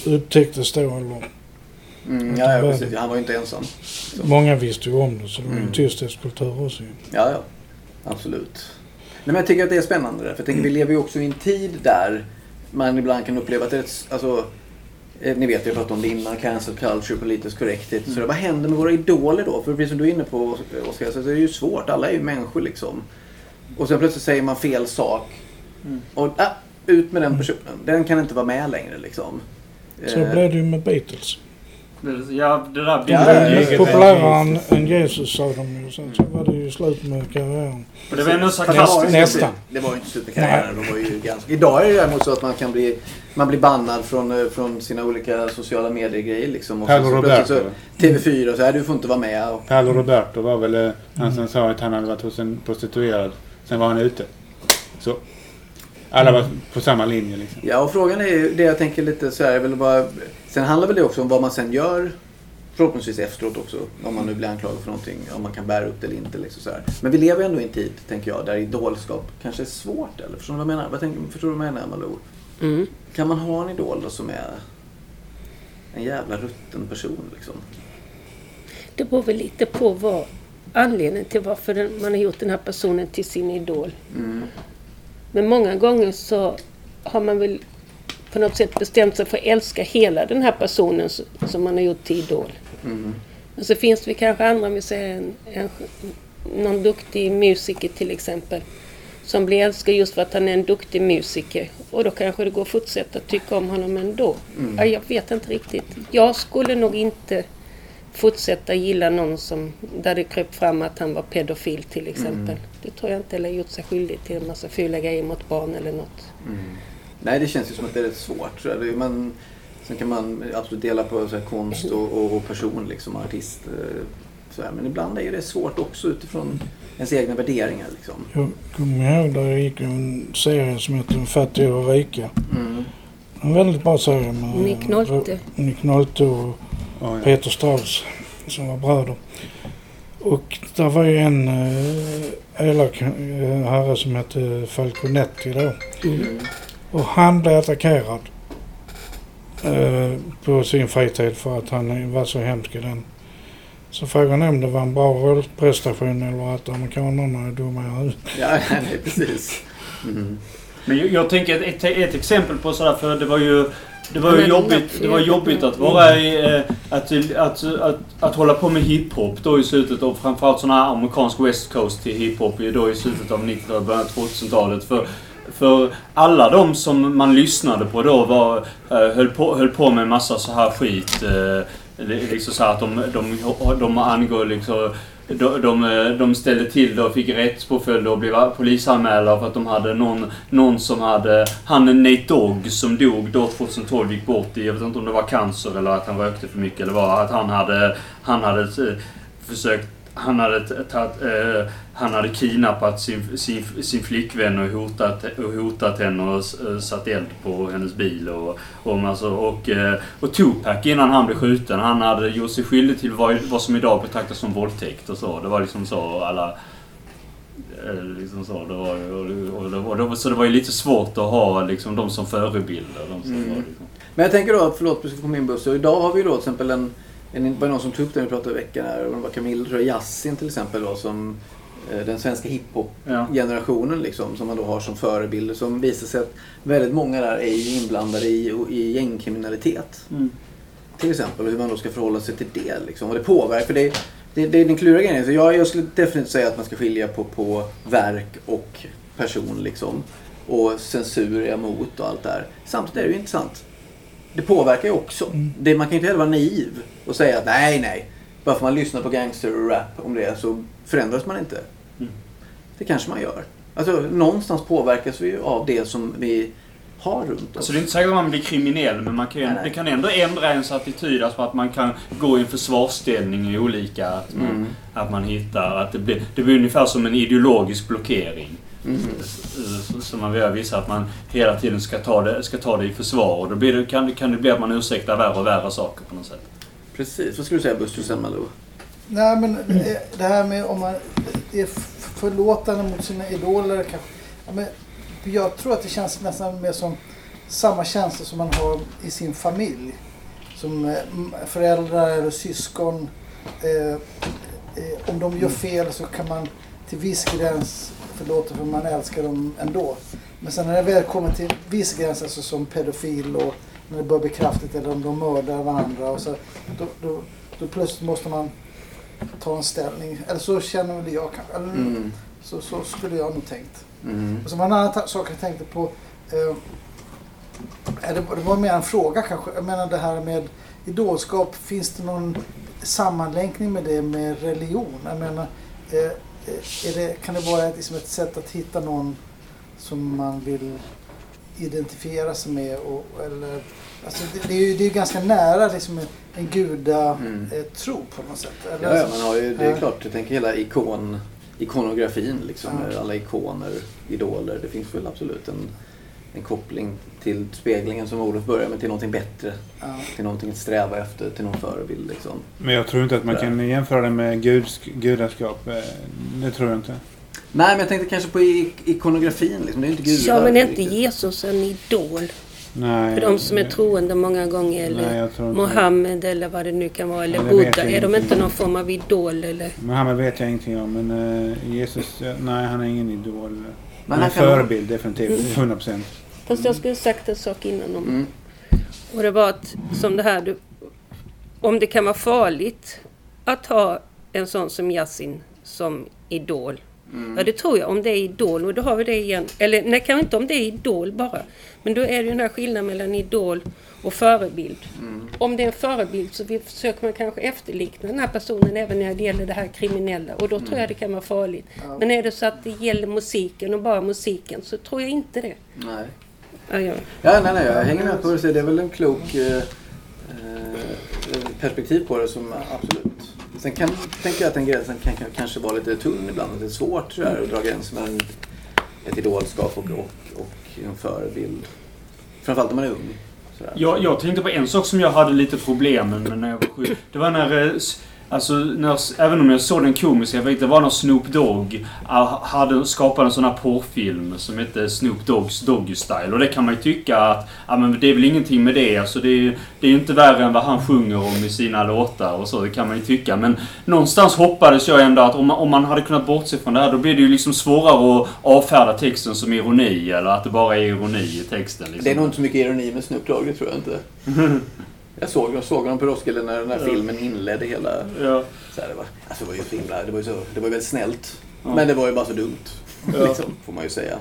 upptäcktes då. Eller, Mm, ja, ja, precis. Han var ju inte ensam. många visste ju om det så det var ju en Mm. tysthetskultur också. Ja, ja. Absolut. Nej, men jag tycker att det är spännande. För jag tänker, vi lever ju också i en tid där man ibland kan uppleva att det är ett, alltså, Eh, Ni vet, har pratat om det innan, cancel culture, politisk korrekthet. Så det, vad händer med våra idoler då? För precis som du är inne på Oskar, så det är ju svårt. Alla är ju människor liksom. Och sen plötsligt säger man fel sak. Och ah, ut med den personen. Den kan inte vara med längre liksom. Så Eh, blev det ju med Beatles. Ja, det där Ja, blev populärare än, än Jesus sa de ju. Sen så var det ju slut med karriären. Och det var ändå sarkastiskt. Nästan. Det var ju inte karriären. De var ju ganska... Idag är det däremot så att man kan bli, man blir bannad från, eh, från sina olika sociala medier-grejer. Liksom. Och Paolo Roberto. så TV4 så här, du får inte vara med. Och, Paolo Roberto var väl eh, han som sa att han hade varit hos en prostituerad. Sen var han ute. Så. Alla var på samma linje liksom. ja, och frågan är ju, det jag tänker lite så här, är väl bara, sen handlar väl det också om vad man sen gör Förhoppningsvis efteråt också, om man nu blir anklagad för någonting, om man kan bära upp det eller inte. Liksom så här. Men vi lever ändå i en tid, tänker jag, där idolskap kanske är svårt. Eller? Förstår du vad jag menar? Vad tänker, förstår du vad jag menar, Malou? Mm. Kan man ha en idol då som är en jävla rutten person liksom? Det beror väl lite på vad anledningen till varför man har gjort den här personen till sin idol. Mm. Men många gånger så har man väl på något sätt bestämt sig för att älska hela den här personen som man har gjort till idol. Mm. Men så finns det kanske andra, om vi säger en, en, någon duktig musiker till exempel, som blir älskad just för att han är en duktig musiker. Och då kanske det går att fortsätta tycka om honom ändå. Mm. Ja, jag vet inte riktigt. Jag skulle nog inte fortsätta gilla någon som, där det kröp fram att han var pedofil till exempel. Mm. Det tror jag inte, eller gjort sig skyldig till en massa fula grejer mot barn eller något. Mm. Nej, det känns ju som att det är rätt svårt. Så det är- man, sen kan man absolut dela på så här, konst och, och, och person, liksom, artist. eh, Så här. Men ibland är det svårt också utifrån ens egna värderingar. Liksom. Jag kommer ihåg där gick en serie som heter Fattiga och rika. Mm. En väldigt bra serie med Nick Nolte. Nick Nolte och Ja, ja. Peter Strauss som var bröder. Och där var ju en eh, elak eh, herre som hette Falconetti då. Mm. Och han blev attackerad eh, på sin fritid för att han var så hemsk i den. Så frågan är om det var en bra rollprestation eller att amerikanerna är dumma i huvudet. Ja, nej, precis. Mm. Men jag, jag tänker ett, ett, ett exempel på sådär, för det var ju det var ju jobbigt, det var jobbigt att vara i, eh, att, att, att, att hålla på med hiphop då i slutet av framförallt sån här amerikansk West Coast till hiphop i- då i slutet av 90-talet, början av 2000-talet. För, för alla de som man lyssnade på då var, eh, höll, på, höll på med massa så här skit. Eh, liksom så här att de, de, de angår liksom de, de, eh, de ställde till det och fick rättspåföljd och blev polisanmälda för att de hade någon, någon som hade... Han Nate Dogg som dog då 2012 gick bort i, jag vet inte om det var cancer eller att han rökte för mycket eller vad. Att han hade, han hade försökt... Han hade, t- tagit, eh, han hade kidnappat sin, sin, sin flickvän och hotat, och hotat henne och eh, satt eld på hennes bil. Och, och, alltså, och, eh, och Tupac innan han blev skjuten, han hade gjort sig skyldig till vad, vad som idag betraktas som våldtäkt och så. Det var liksom så alla... eh, Liksom så, det var, och, och, det var, så det var ju lite svårt att ha liksom, de som förebilder. De som Mm. var, liksom. Men jag tänker då, förlåt, du ska min buss. Och idag har vi då till exempel en, en var det någon som tog upp det när vi pratade i veckan här. Det var Camilla, tror jag, Yasin till exempel då, som eh, den svenska hiphop-generationen liksom, som man då har som förebilder. Som visar sig att väldigt många där är inblandade i, i gängkriminalitet. Mm. Till exempel, och hur man då ska förhålla sig till det. Liksom. Och det påverkar, för det, det, det är den kluriga grejen. Så jag, jag skulle definitivt säga att man ska skilja på, på verk och person. Liksom. Och censur är emot och allt det här. Samtidigt är det ju intressant. Det påverkar ju också. Det, man kan ju inte heller vara naiv och säga att nej, nej. Bara för man lyssnar på gangster-rap om det så förändras man inte. Mm. Det kanske man gör. Alltså någonstans påverkas vi ju av det som vi har runt oss. Alltså det är inte säkert att man blir kriminell men man kan, Nej, nej. det kan ändå ändra ens attityd. Alltså att man kan gå i en försvarsställning i olika... Att man, Mm. att man hittar... Att det, blir, det blir ungefär som en ideologisk blockering. Mm. Som man vill visa att man hela tiden ska ta det, ska ta det i försvar. Och då blir det, kan, det- kan det bli att man ursäktar värre och värre saker på något sätt. Precis. Vad skulle du säga Buster sen Malou? Nej, men det- det här med om man är förlåtande mot sina idoler kanske. Ja, men jag tror att det känns nästan mer som samma känslor som man har i sin familj. Som eh, föräldrar eller syskon. Eh, eh, om de gör fel så kan man till viss gräns förlåta för man älskar dem ändå. Men sen när det väl kommer till viss gräns, alltså som pedofil och när det börjar bli kraftigt eller om de mördar varandra. Och så, då, då, då plötsligt måste man ta en ställning. Eller så känner väl jag kanske. Eller, Mm. så, så skulle jag nog tänkt. Mm. Och så var en annan sak jag tänkte på. Eh, det, var- det var mer en fråga kanske. Jag menar det här med idolskap. Finns det någon sammanlänkning med det med religion? Jag menar, eh, det, kan det vara ett, liksom ett sätt att hitta någon som man vill identifiera sig med? Och, eller, alltså det, det är ju det är ganska nära liksom en, gudatro Mm. eh, tro på något sätt. Eller, Ja, ja, man har ju, det är Ja. klart, jag tänker hela ikon, ikonografin liksom, Ja. alla ikoner, idoler. Det finns väl absolut en, en koppling till speglingen som Olof börjar med, till någonting bättre. ja. Till någonting att sträva efter, till någon förebild liksom. Men jag tror inte att man kan jämföra det med guds, gudaskap. Eh, Det tror jag inte. Nej, men jag tänkte kanske på ikonografin liksom. Det är inte gudar. Ja, men är inte riktigt. Jesus en idol? Nej. För de som är troende många gånger, eller Nej, Mohammed eller vad det nu kan vara, eller Ja, Buddha. Är de inte någon form av idol eller? Mohammed vet jag ingenting om. Men eh, Jesus, nej han är ingen idol. Men han är han en förebild definitivt. 100 procent. Fast jag skulle sagt en sak innan om Mm. Och det var att, som det här, du, om det kan vara farligt att ha en sån som Yasin som idol. Mm. Ja, det tror jag. Om det är idol, och då har vi det igen. Eller nej, kanske inte om det är idol bara. Men då är det ju den här skillnaden mellan idol och förebild. Mm. Om det är en förebild så vi försöker man kanske efterlikna den här personen även när det gäller det här kriminella. Och då tror jag det kan vara farligt. Ja. Men är det så att det gäller musiken och bara musiken så tror jag inte det. Nej. Ja, ja. Ja, nej, nej, jag hänger med på det. Det är väl en klok eh, eh, perspektiv på det som absolut. Sen kan, tänker jag att den gränsen kan, kan kanske vara lite tunn ibland. Det är svårt så där, att dra gränsen mellan ett idolskap och, och, och en förebild. Framförallt om man är ung. Sådär. Jag, jag tänkte på en sak som jag hade lite problem med när jag var sjuk. Det var när... Alltså, när, även om jag såg den komiska, jag vet det var när Snoop Dogg hade skapat en sån här porrfilm som hette Snoop Doggs Doggy Style. Och det kan man ju tycka att, ja men det är väl ingenting med det. Alltså det är det är ju inte värre än vad han sjunger om i sina låtar och så. Det kan man ju tycka. Men någonstans hoppades jag ändå att om man, om man hade kunnat bortse från det här, då blir det ju liksom svårare att avfärda texten som ironi. Eller att det bara är ironi i texten. Liksom. Det är nog inte så mycket ironi med Snoop Dogg, det tror jag inte. Jag såg, jag såg honom på Roskilde när, när filmen inledde hela... Ja. Så här, det, var, alltså det var ju så himla, det var ju, så, det var ju väldigt snällt. Ja. Men det var ju bara så dumt. Ja. Liksom, får man ju säga.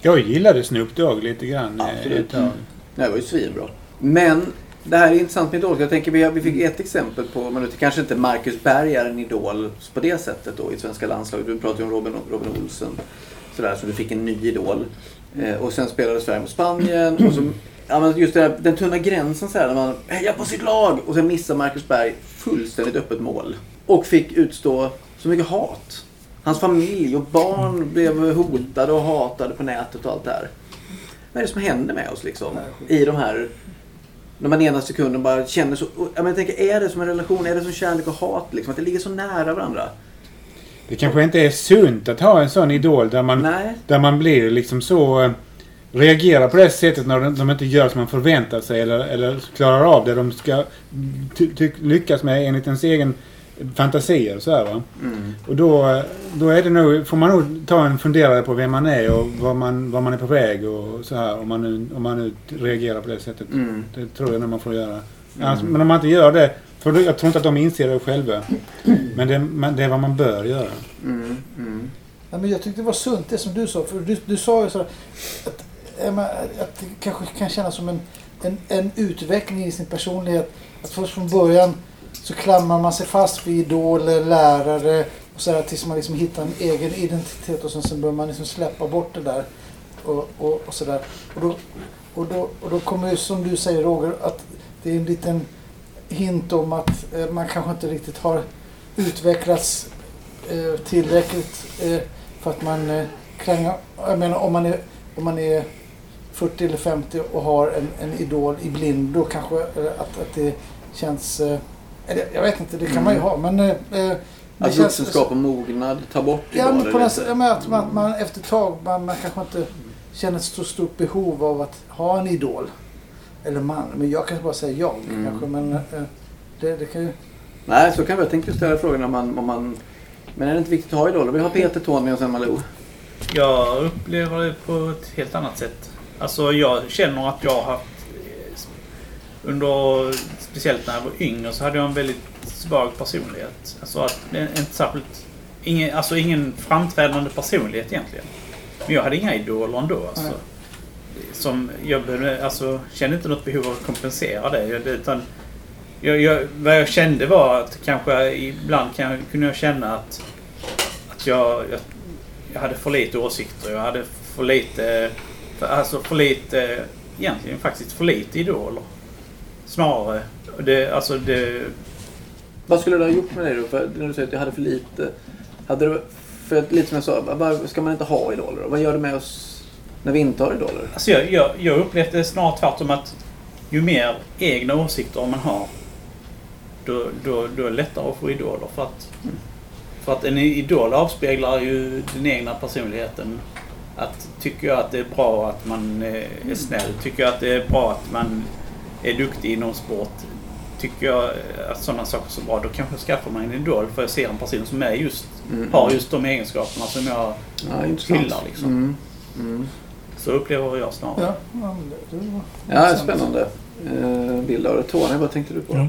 Jag gillade Snoop Dogg lite grann. Absolut. Nej, det var ju svinbra. Men det här är intressant med idol. Jag tänker vi, vi fick ett exempel på, men det kanske inte Marcus Berg är en idol på det sättet då i svenska landslaget. Du pratade ju om Robin, Robin Olsen. Sådär, så du fick en ny idol. Eh, och sen spelade Sverige mot Spanien. Och så, ja, men just där, den tunna gränsen så här, när man hejar på sitt lag. Och sen missar Marcus Berg fullständigt öppet mål. Och fick utstå så mycket hat. Hans familj och barn blev hotade och hatade på nätet och allt det här. Vad är det som händer med oss liksom? I de här... När man ena sekunden bara känner så... Jag tänker, är det som en relation? Är det som kärlek och hat? Liksom? Att det ligger så nära varandra? Det kanske inte är sunt att ha en sån idol där man, Nej. där man blir liksom så... Reagerar på det sättet när de, inte gör som man förväntar sig eller, eller klarar av det de ska ty, ty, lyckas med enligt ens egen fantasier. Så här, va? Mm. Och då, då är det nog, får man nog ta en funderare på vem man är och var man, var man är på väg och så här. Om man nu, om man nu reagerar på det sättet. Mm. Det tror jag nog man får göra. Annars, men om man inte gör det, för då, jag tror inte att de inser det själva. Men det, men det är vad man bör göra. Mm. Mm. Ja, men jag tyckte det var sunt det som du sa. För du, du sa ju så här, att, att det kanske kan kännas som en, en, en utveckling i sin personlighet. Att först från början så klamrar man sig fast vid idoler, lärare och så här, tills man liksom hittar en egen identitet och sen, sen börjar man liksom släppa bort det där. Och, och, och, så där. Och, då, och, då, och då kommer ju som du säger Roger att det är en liten hint om att eh, man kanske inte riktigt har utvecklats eh, tillräckligt eh, för att man eh, kränger, jag menar om man är, om man är 40 eller 50 och har en, en idol i blindo kanske att, att det känns, eh, eller jag vet inte, det kan man ju ha men eh, eh, det Att vuxenskap och mognad tar bort Ja, men idoler på något lite. ja, att man, man efter ett tag man, man kanske inte känner ett så stort behov av att ha en idol. Eller man. Men jag kan bara säga jag Mm. kanske. Men eh, det, det kan ju... Nej, så kan vi. Jag tänkte ställa frågan om man, om man... Men är det inte viktigt att ha idoler? Vi har Peter, Tony och sen Malou. Jag upplever det på ett helt annat sätt. Alltså jag känner att jag har haft under, speciellt när jag var yngre, så hade jag en väldigt svag personlighet. Alltså att, inte särskilt, ingen, alltså ingen framträdande personlighet egentligen. Men jag hade inga idoler ändå. Alltså. Som jag behövde, alltså, kände inte något behov av att kompensera det. Utan jag, jag, vad jag kände var att kanske ibland kan, kunde jag känna att, att jag, jag, jag hade för lite åsikter. Jag hade för lite, för, alltså för lite, egentligen faktiskt för lite idoler. Snarare. Det, alltså det, Vad skulle det ha gjort med dig då? För när du säger att jag hade för lite. Hade du, för att, lite som jag sa, var, ska man inte ha idoler då? Vad gör det med oss när vi inte har idoler? Alltså jag, jag, jag upplevde det snarare tvärtom att ju mer egna åsikter man har då, då, då är det lättare att få idoler. För att, för att en idol avspeglar ju den egna personligheten. Att tycker jag att det är bra att man eh, är snäll, tycker jag att det är bra att man är duktig inom sport. Tycker jag att sådana saker är så bra, då kanske jag skaffar mig en idol för jag ser en person som är just, Mm. har just de egenskaperna som jag Ja. Liksom. Mm. Mm. Så upplever jag snarare. Ja, ja, det, det Ja, spännande. Eh, bild av det. Tony, vad tänkte du på? Ja.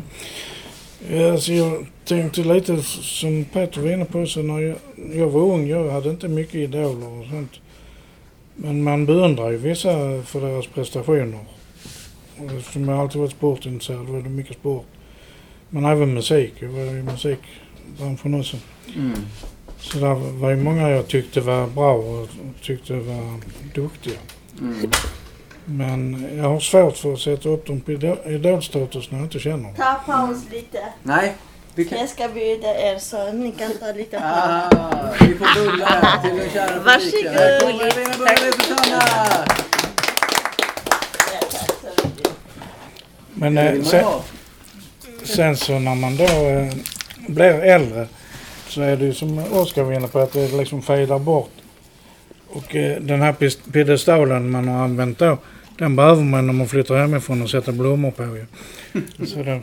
Ja, alltså jag tänkte lite som Peter var inne på, så när jag, jag var ung, jag hade inte mycket idoler och sånt. Men man beundrar ju vissa för deras prestationer. Och eftersom jag alltid varit sportintresserad var det mycket sport. Men även musik. Jag var i musikbranschen också. Mm. Så där var ju många jag tyckte var bra och tyckte var duktiga. Mm. Men jag har svårt för att sätta upp dem på idol- idolstatus när jag inte känner dem. Ta paus lite. Nej, kan... Jag ska bjuda er så ni kan ta lite. Ah, vi får bullar till den kära Varsågod. publiken. Här kommer Lena Bullar Susanna! Men Det eh, sen, sen så när man då eh, blir äldre så är det ju som Oskar var inne på att det liksom fejdar bort. Och eh, den här piedestalen man har använt då, den behöver man när man flyttar hemifrån och sätter blommor på ju. Så då,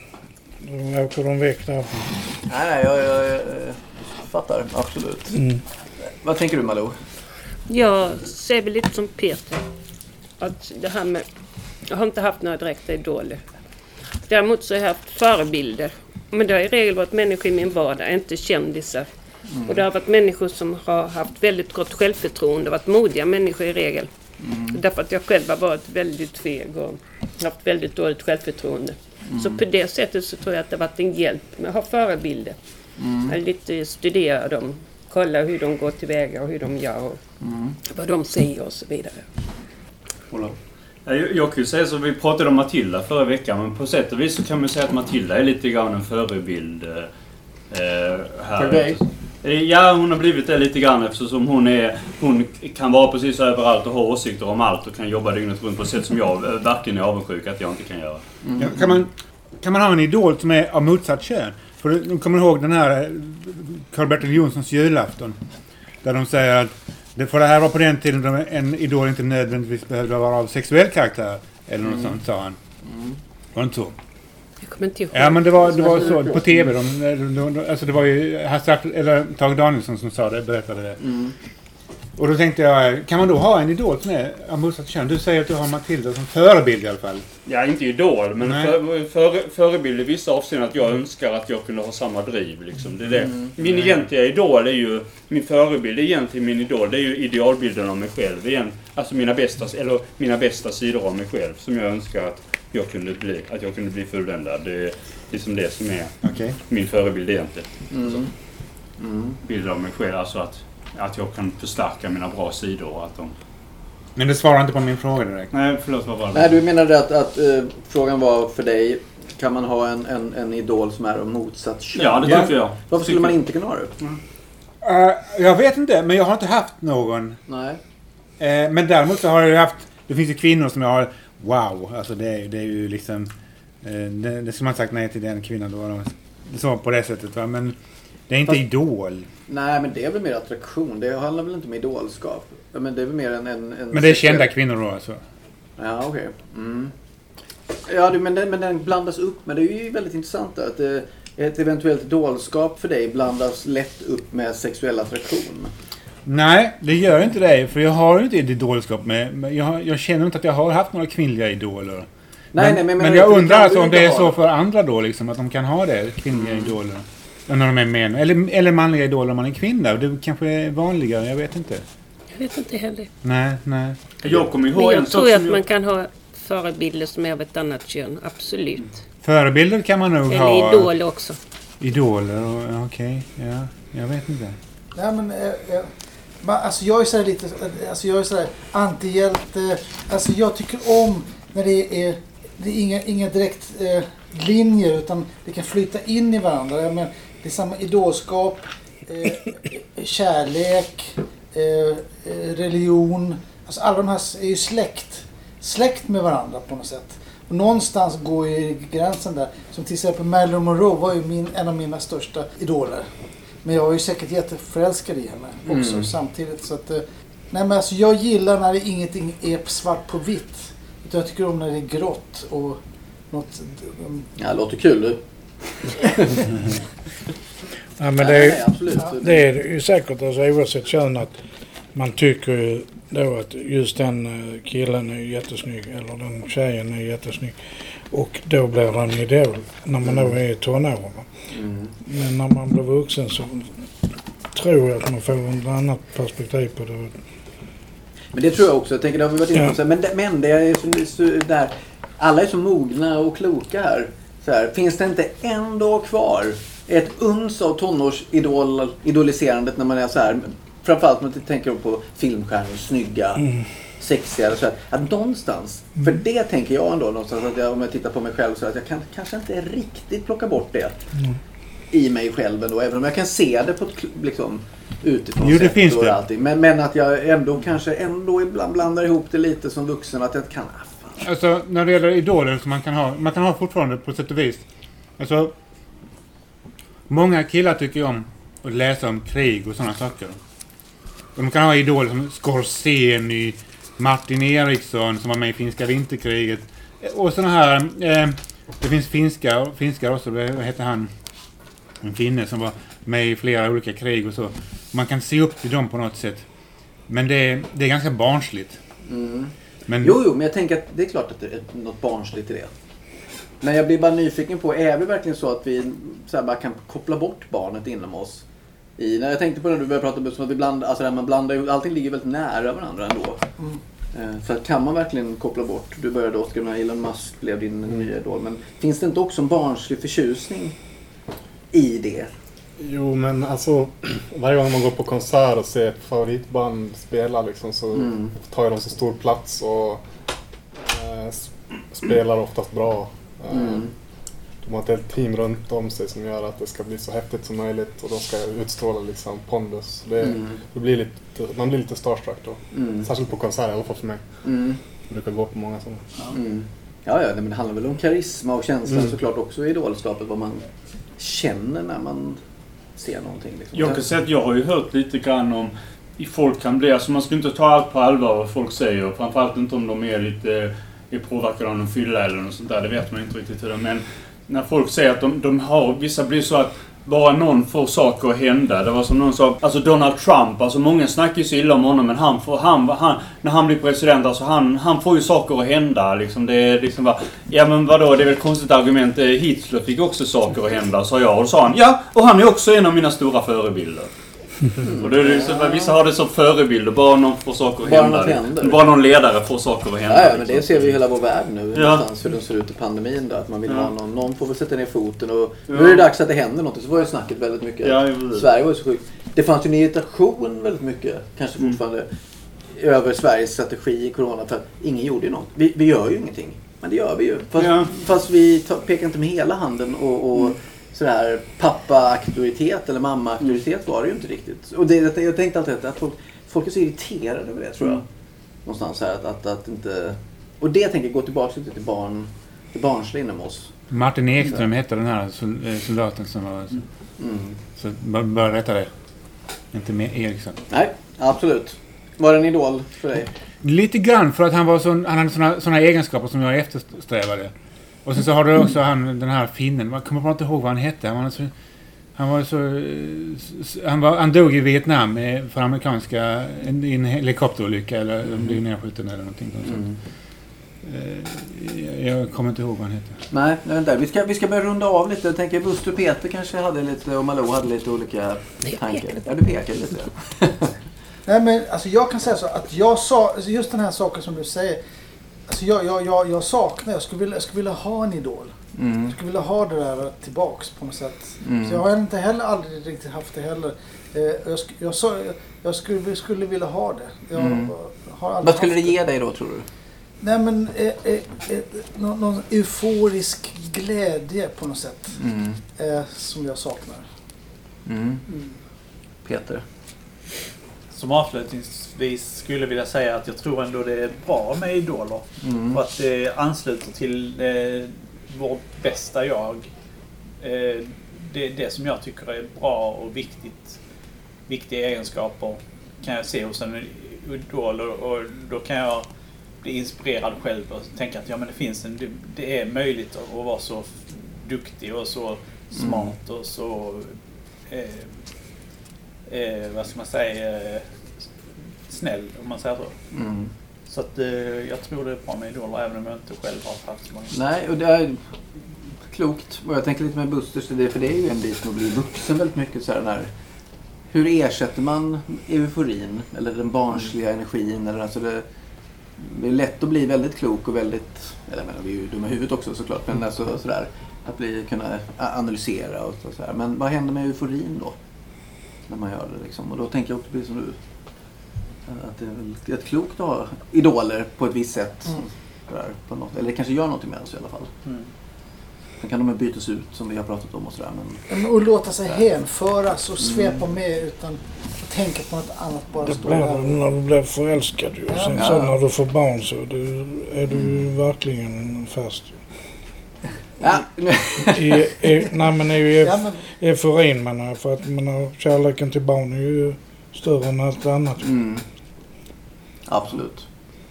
åker de väck därifrån. Nej, nej, jag, jag, jag fattar. Absolut. Mm. Vad tänker du Malou? Jag ser väl lite som Peter. Att det här med... Jag har inte haft några direkta idoler. Däremot så har jag haft förebilder. Men det har i regel varit människor i min vardag, inte kändisar. Och det har varit människor som har haft väldigt gott självförtroende, varit modiga människor i regel. Därför att jag själv har varit väldigt feg och haft väldigt dåligt självförtroende. Så på det sättet så tror jag att det har varit en hjälp med att ha förebilder. Att lite studera dem, kolla hur de går tillväga och hur de gör och vad de säger och så vidare. Ja, Jag, jag kan ju säga så, vi pratade om Matilda förra veckan, men på sätt och vis så kan man säga att Matilda är lite grann en förebild eh, eh, här. För dig? Eh, Ja, hon har blivit det lite grann eftersom hon är... Hon kan vara precis överallt och ha åsikter om allt och kan jobba dygnet runt på ett sätt som jag eh, verkligen är avundsjuk att jag inte kan göra. Ja, kan, man, kan man ha en idol som är av motsatt kön? För du kommer ihåg den här eh, Karl-Bertil Jonssons julafton? Där de säger att det, för det här var på den tiden då en idol inte nödvändigtvis behövde vara av sexuell karaktär. Eller något sånt sa han. Var det inte så? Jag kommer inte ihåg. Ja men det var, det var så på TV. De, de, de, alltså det var ju Hasse Art- eller Tage Danielsson som sa det, berättade det. Mm. Och då tänkte jag, kan man då ha en idol som är av motsatt kön? Du säger att du har Matilda som förebild i alla fall. Ja, inte idol, men för, för, förebild i vissa avseenden att jag önskar att jag kunde ha samma driv. Liksom. Det är det. Min egentliga idol är ju... Min förebild är egentligen min idol. Det är ju idealbilden av mig själv. Igen, alltså mina bästa, eller mina bästa sidor av mig själv som jag önskar att jag kunde bli, att jag kunde bli fulländad. Det är liksom det som är Okej. min förebild egentligen. Mm. Mm. Bild av mig själv. Alltså att, att jag kan förstärka mina bra sidor och att de... Men det svarar inte på min fråga direkt. Nej, förlåt, vad var det? Nej, du menade att, att eh, frågan var för dig, kan man ha en, en, en idol som är av motsatt kön? Ja, det tycker jag. Varför skulle man inte kunna ha det? Eh, jag vet inte, men jag har inte haft någon. Nej. Eh, men däremot så har jag haft... Det finns ju kvinnor som jag har... Wow! Alltså det, är- det är ju liksom... Eh, det, det skulle man sagt nej till den kvinnan då. de- Så på det sättet va. Men det är inte Fast- idol. Nej, men det är väl mer attraktion. Det handlar väl inte om idolskap? Men det är väl mer en... en, en Men det är kända kvinnor då alltså. Ja, okej. Mm. Ja, det, men, den, men den blandas upp. Men det är ju väldigt intressant att eh, ett eventuellt idolskap för dig blandas lätt upp med sexuell attraktion. Nej, det gör inte det. För jag har ju inte ett idolskap med... med jag, jag känner inte att jag har haft några kvinnliga idoler. Nej, men, nej, men- men, men jag undrar alltså om det är så för andra då liksom, att de kan ha det, kvinnliga idoler. När de är män. Eller, eller manliga idoler om man är kvinna. Det kanske är vanligare, jag vet inte. Jag vet inte heller. Nej, nej. Jag kommer Men ihåg en jag sak tror att man kan ha förebilder som är av ett annat kön. Absolut. Förebilder kan man nog Eller ha. idoler också. Idoler, okej. ja, jag vet inte. Nej men, eh, man, alltså jag är sådär lite, alltså jag är sådär antihjälte. Alltså jag tycker om när det är, det är inga, inga direkt eh, linjer utan det kan flyta in i varandra. Men, det är samma idolskap, eh, eh kärlek, eh, eh, religion. Alltså alla de här är ju släkt, släkt med varandra på något sätt. Och någonstans går ju gränsen där. Som till exempel Marilyn Monroe var ju min, en av mina största idoler. Men jag var ju säkert jätteförälskad i henne också Mm. samtidigt. Så att, eh, nej men alltså jag gillar när det ingenting är svart på vitt. Utan jag tycker om när det är grått och något... mm, Ja, det låter kul du. Ja, men det nej, är, absolut. det är ju säkert alltså, oavsett kön att man tycker ju då att just den eh, killen är jättesnygg eller den tjejen är jättesnygg. Och då blir en idol när man då är i tonåren. Mm. Men när man blir vuxen så tror jag att man får ett annat perspektiv på det. Men det tror jag också. Jag tänker, det har vi varit inne på. Ja. Men, men det är så, så där. Alla är så mogna och kloka här. Så här. Finns det inte en dag kvar? Ett uns av tonårsidol, idoliserandet när man är så här. Framförallt om man tänker på filmstjärnor, snygga, sexiga. och Så här, att någonstans, för det tänker jag ändå någonstans, att jag, om jag tittar på mig själv, så att jag kan kanske inte riktigt plocka bort det i mig själv ändå. Även om jag kan se det på ett liksom, utifrån Jo, det finns det. allting. Men, men att jag ändå kanske ändå ibland blandar ihop det lite som vuxen. Att jag kan... Ah. Alltså när det gäller idoler som man kan ha. Man kan ha fortfarande på sätt och vis. Alltså. Många killar tycker ju om att läsa om krig och sådana saker. De kan ha idoler som Scorsese, Martin Eriksson som var med i finska vinterkriget. Och sådana här. Eh, det finns finska, finskar också. Vad heter han? En finne som var med i flera olika krig och så. Man kan se upp till dem på något sätt. Men det, är- det är ganska barnsligt. Mm. Men, Jo, jo, men jag tänker att det är klart att det är något barnsligt i det. Men jag blir bara nyfiken på, är det verkligen så att vi så bara kan koppla bort barnet inom oss? I, när jag tänkte på det du började prata om att vi blandar, alltså man blandar allting ligger väldigt nära varandra ändå. Mm. Eh, Så att kan man verkligen koppla bort, du började Oskar med Elon Musk blev din nya idol, men finns det inte också en barnslig förtjusning i det? Jo, men alltså varje gång man går på konsert och ser ett favoritband spela liksom, så Mm. tar de så stor plats och eh, spelar oftast bra. Eh, Mm. De har ett helt team runt om sig som gör att det ska bli så häftigt som möjligt och de ska utstråla liksom pondus. Det, Mm. det blir lite, man blir lite starstruck då. Mm. Särskilt på konserter, i alla fall för mig. Mm. Jag brukar gå på många sådana. Mm. Ja, ja, men det handlar väl om karisma och känsla Mm. såklart också i idolskapet. Vad man känner när man ser någonting. Liksom. Jag kan säga att jag har ju hört lite grann om i folk kan bli, alltså man ska inte ta allt på allvar vad folk säger. Framförallt inte om de är lite är påverkade av någon fylla eller något sånt där. Det vet man inte riktigt hur det är. Men när folk säger att de, de har, vissa blir så att bara någon får saker att hända. Det var som någon sa, alltså Donald Trump, alltså många snackar ju så illa om honom men han får, han, han, när han blir president, alltså han, han får ju saker att hända. Liksom det är liksom bara, ja men vadå, det är väl ett konstigt argument. Eh, Hitler fick också saker att hända, sa jag. Och då sa han, ja, och han är också en av mina stora förebilder. Och det är liksom, vissa har det som förebilder, bara någon får saker att Bara hända. något händer. Bara någon ledare får saker att hända. Ja, men det liksom. ser vi i hela vår värld nu. Ja. Hur den ser ut i pandemin. Då, att man vill Ja. ha någon, någon får väl sätta ner foten och Ja. nu är det dags att det händer något. Så var ju snacket väldigt mycket. Ja, det. Sverige var ju så sjukt. Det fanns ju en irritation väldigt mycket, kanske Mm. fortfarande, över Sveriges strategi i Corona. För att ingen gjorde ju något. Vi, vi gör ju ingenting. Men det gör vi ju. Fast, fast vi tar, pekar inte med hela handen och, och Mm. Sådär pappa-auktoritet eller mamma-auktoritet var det ju inte riktigt. Och det, jag tänkte alltid att folk, folk är så irriterade över det tror jag. Mm. Någonstans här att, att, att inte... Och det tänker jag gå tillbaka lite till barn, till barnsliga inom oss. Martin Ekström hette den här eh, soldaten som var... Mm. Så bara, rätta det. Inte med Eriksson. Nej, absolut. Var det en idol för dig? Lite grann för att han var sån, han hade såna, såna egenskaper som jag eftersträvade. Och sen så har du också han, den här finnen. Jag kommer bara inte ihåg vad han hette. Han var så... Han var så... eh, Han, var, han dog i Vietnam för amerikanska... I en helikopterolycka eller mm. blev nedskjuten eller någonting. sånt. Mm. Eh, jag kommer inte ihåg vad han heter. Nej, inte. Vi ska, vi ska börja runda av lite. Jag tänker Buster och Peter kanske hade lite, och Malou hade lite olika tankar. Ja, du pekade lite. Nej men alltså jag kan säga så att jag sa, alltså just den här saken som du säger. Alltså jag, jag, jag, jag saknar, jag skulle, vilja, jag skulle vilja ha en idol. Mm. Jag skulle vilja ha det där tillbaks på något sätt. Mm. Så jag har inte heller aldrig riktigt haft det heller. Eh, jag, jag, jag, jag skulle, skulle vilja ha det. Mm. Vad skulle det ge dig då tror du? Nej men eh, eh, eh, någon, någon euforisk glädje på något sätt. Mm. Eh, som jag saknar. Mm. Peter? Som avslutningsvis skulle vilja säga att jag tror ändå det är bra med idoler. Mm. För att det ansluter till eh, vårt bästa jag. Eh, det det som jag tycker är bra och viktigt. Viktiga egenskaper kan jag se hos en idol och, och då kan jag bli inspirerad själv och tänka att ja, men det, finns en, det, det är möjligt att, vara så duktig och så smart och så eh, eh, vad ska man säga, eh, snäll om man säger så. Mm. Så att eh, jag tror det är bra med idoler även om jag inte själv har haft så många. Nej, och det är klokt. Och jag tänker lite med Busters, det, för det är ju en bit med att bli vuxen väldigt mycket. Så här, här, hur ersätter man euforin? Eller den barnsliga energin? Eller, alltså det, det är lätt att bli väldigt klok och väldigt... Eller jag menar, vi är ju dumma i huvudet också såklart. Men alltså, sådär, att bli, kunna analysera och så, sådär. Men vad händer med euforin då? När man gör det liksom. Och då tänker jag också precis som du. Att det är rätt klokt att ha idoler på ett visst sätt. Mm. Sådär, på något, eller kanske gör någonting med oss i alla fall. Mm. Sen kan de bytas ut som vi har pratat om och sådär. Men Men Och låta sig hänföras och svepa med utan att tänka på något annat. Bara Det blir där. när du blir förälskad ju. Ja. Sen Ja. så när du får barn så du, är du ju verkligen fast. Ja, I, i, nej men i Ja, men, euforin menar jag. För att menar, kärleken till barn är ju större än allt annat. mm. Absolut.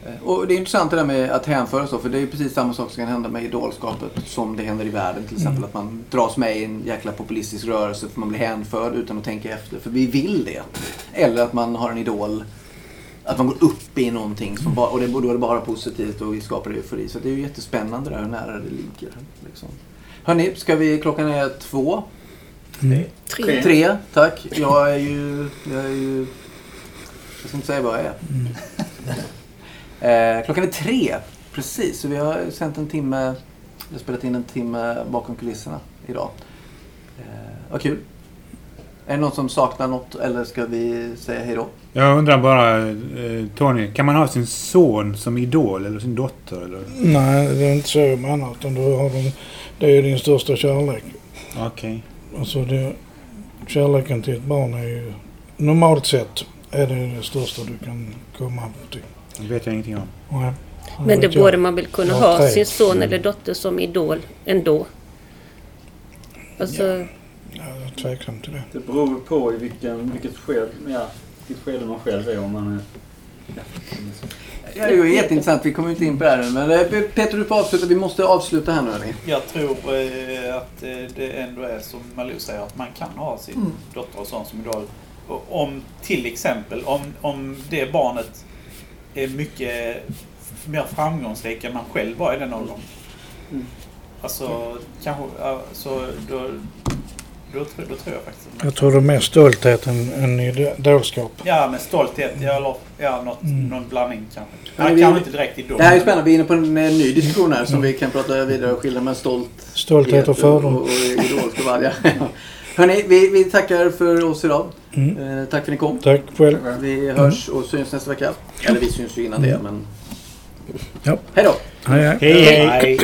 Eh, Och det är intressant det där med att hänföra så, för det är ju precis samma sak som kan hända med idolskapet som det händer i världen. Till exempel Mm. att man dras med i en jäkla populistisk rörelse för man blir hänförd utan att tänka efter. För vi vill det. Eller att man har en idol, att man går upp i någonting som bara, och det, då är det bara positivt och vi skapar eufori. Så det är ju jättespännande där hur nära det ligger. Liksom. Hörni, ska vi, klockan är två. Mm. Tre. Tre, tack. Jag är ju... Jag är ju... Jag ska inte säga vad jag är. Eh, klockan är tre, precis. Så vi har sänt en timme... Vi har spelat in en timme bakom kulisserna idag. Eh, vad kul. Är det någon som saknar något eller ska vi säga hej då? Jag undrar bara, eh, Tony, kan man ha sin son som idol eller sin dotter? Eller? Nej, det är inte så jag menar. Utan du har de, det är din största kärlek. Okej. Alltså det, kärleken till ett barn är ju normalt sett är det det största du kan komma till. Det vet jag ingenting om. Nej, Men det jag. borde man väl kunna ha tre. sin son Mm. eller dotter som idol ändå. Alltså, Ja, tveksam till det. Det beror på i vilken, vilket skede, ja, vilket skede man själv är. Om man är Det är ju jätteintressant. Vi kommer inte in på det här. Men eh, Peter, du får avsluta. Vi måste avsluta här nu. Jag tror eh, att eh, det ändå är som Malou säger att man kan ha sin Mm. dotter och son som idol. Om till exempel om, om det barnet är mycket mer framgångsrik än man själv var i den åldern. Mm. Alltså kanske, ja, så då, då, tror- då tror jag faktiskt Jag tror det är mer stolthet än, än idolskap. Ja, med stolthet. Ja, eller, ja något, Mm. någon blandning kanske. Men vi- kanske inte direkt idol. Det här är spännande. Vi är inne på en eh, ny diskussion här som vi kan prata vidare och skilja med stolt Stolthet och fördom. och, och vara. Ja. Hörni, vi, vi tackar för oss idag. Mm. Eh, tack för att ni kom. Tack själv. Vi hörs och syns nästa vecka. Eller vi syns ju innan det, men... Ja. Hej då! Hej hej. Hej hej! Nej.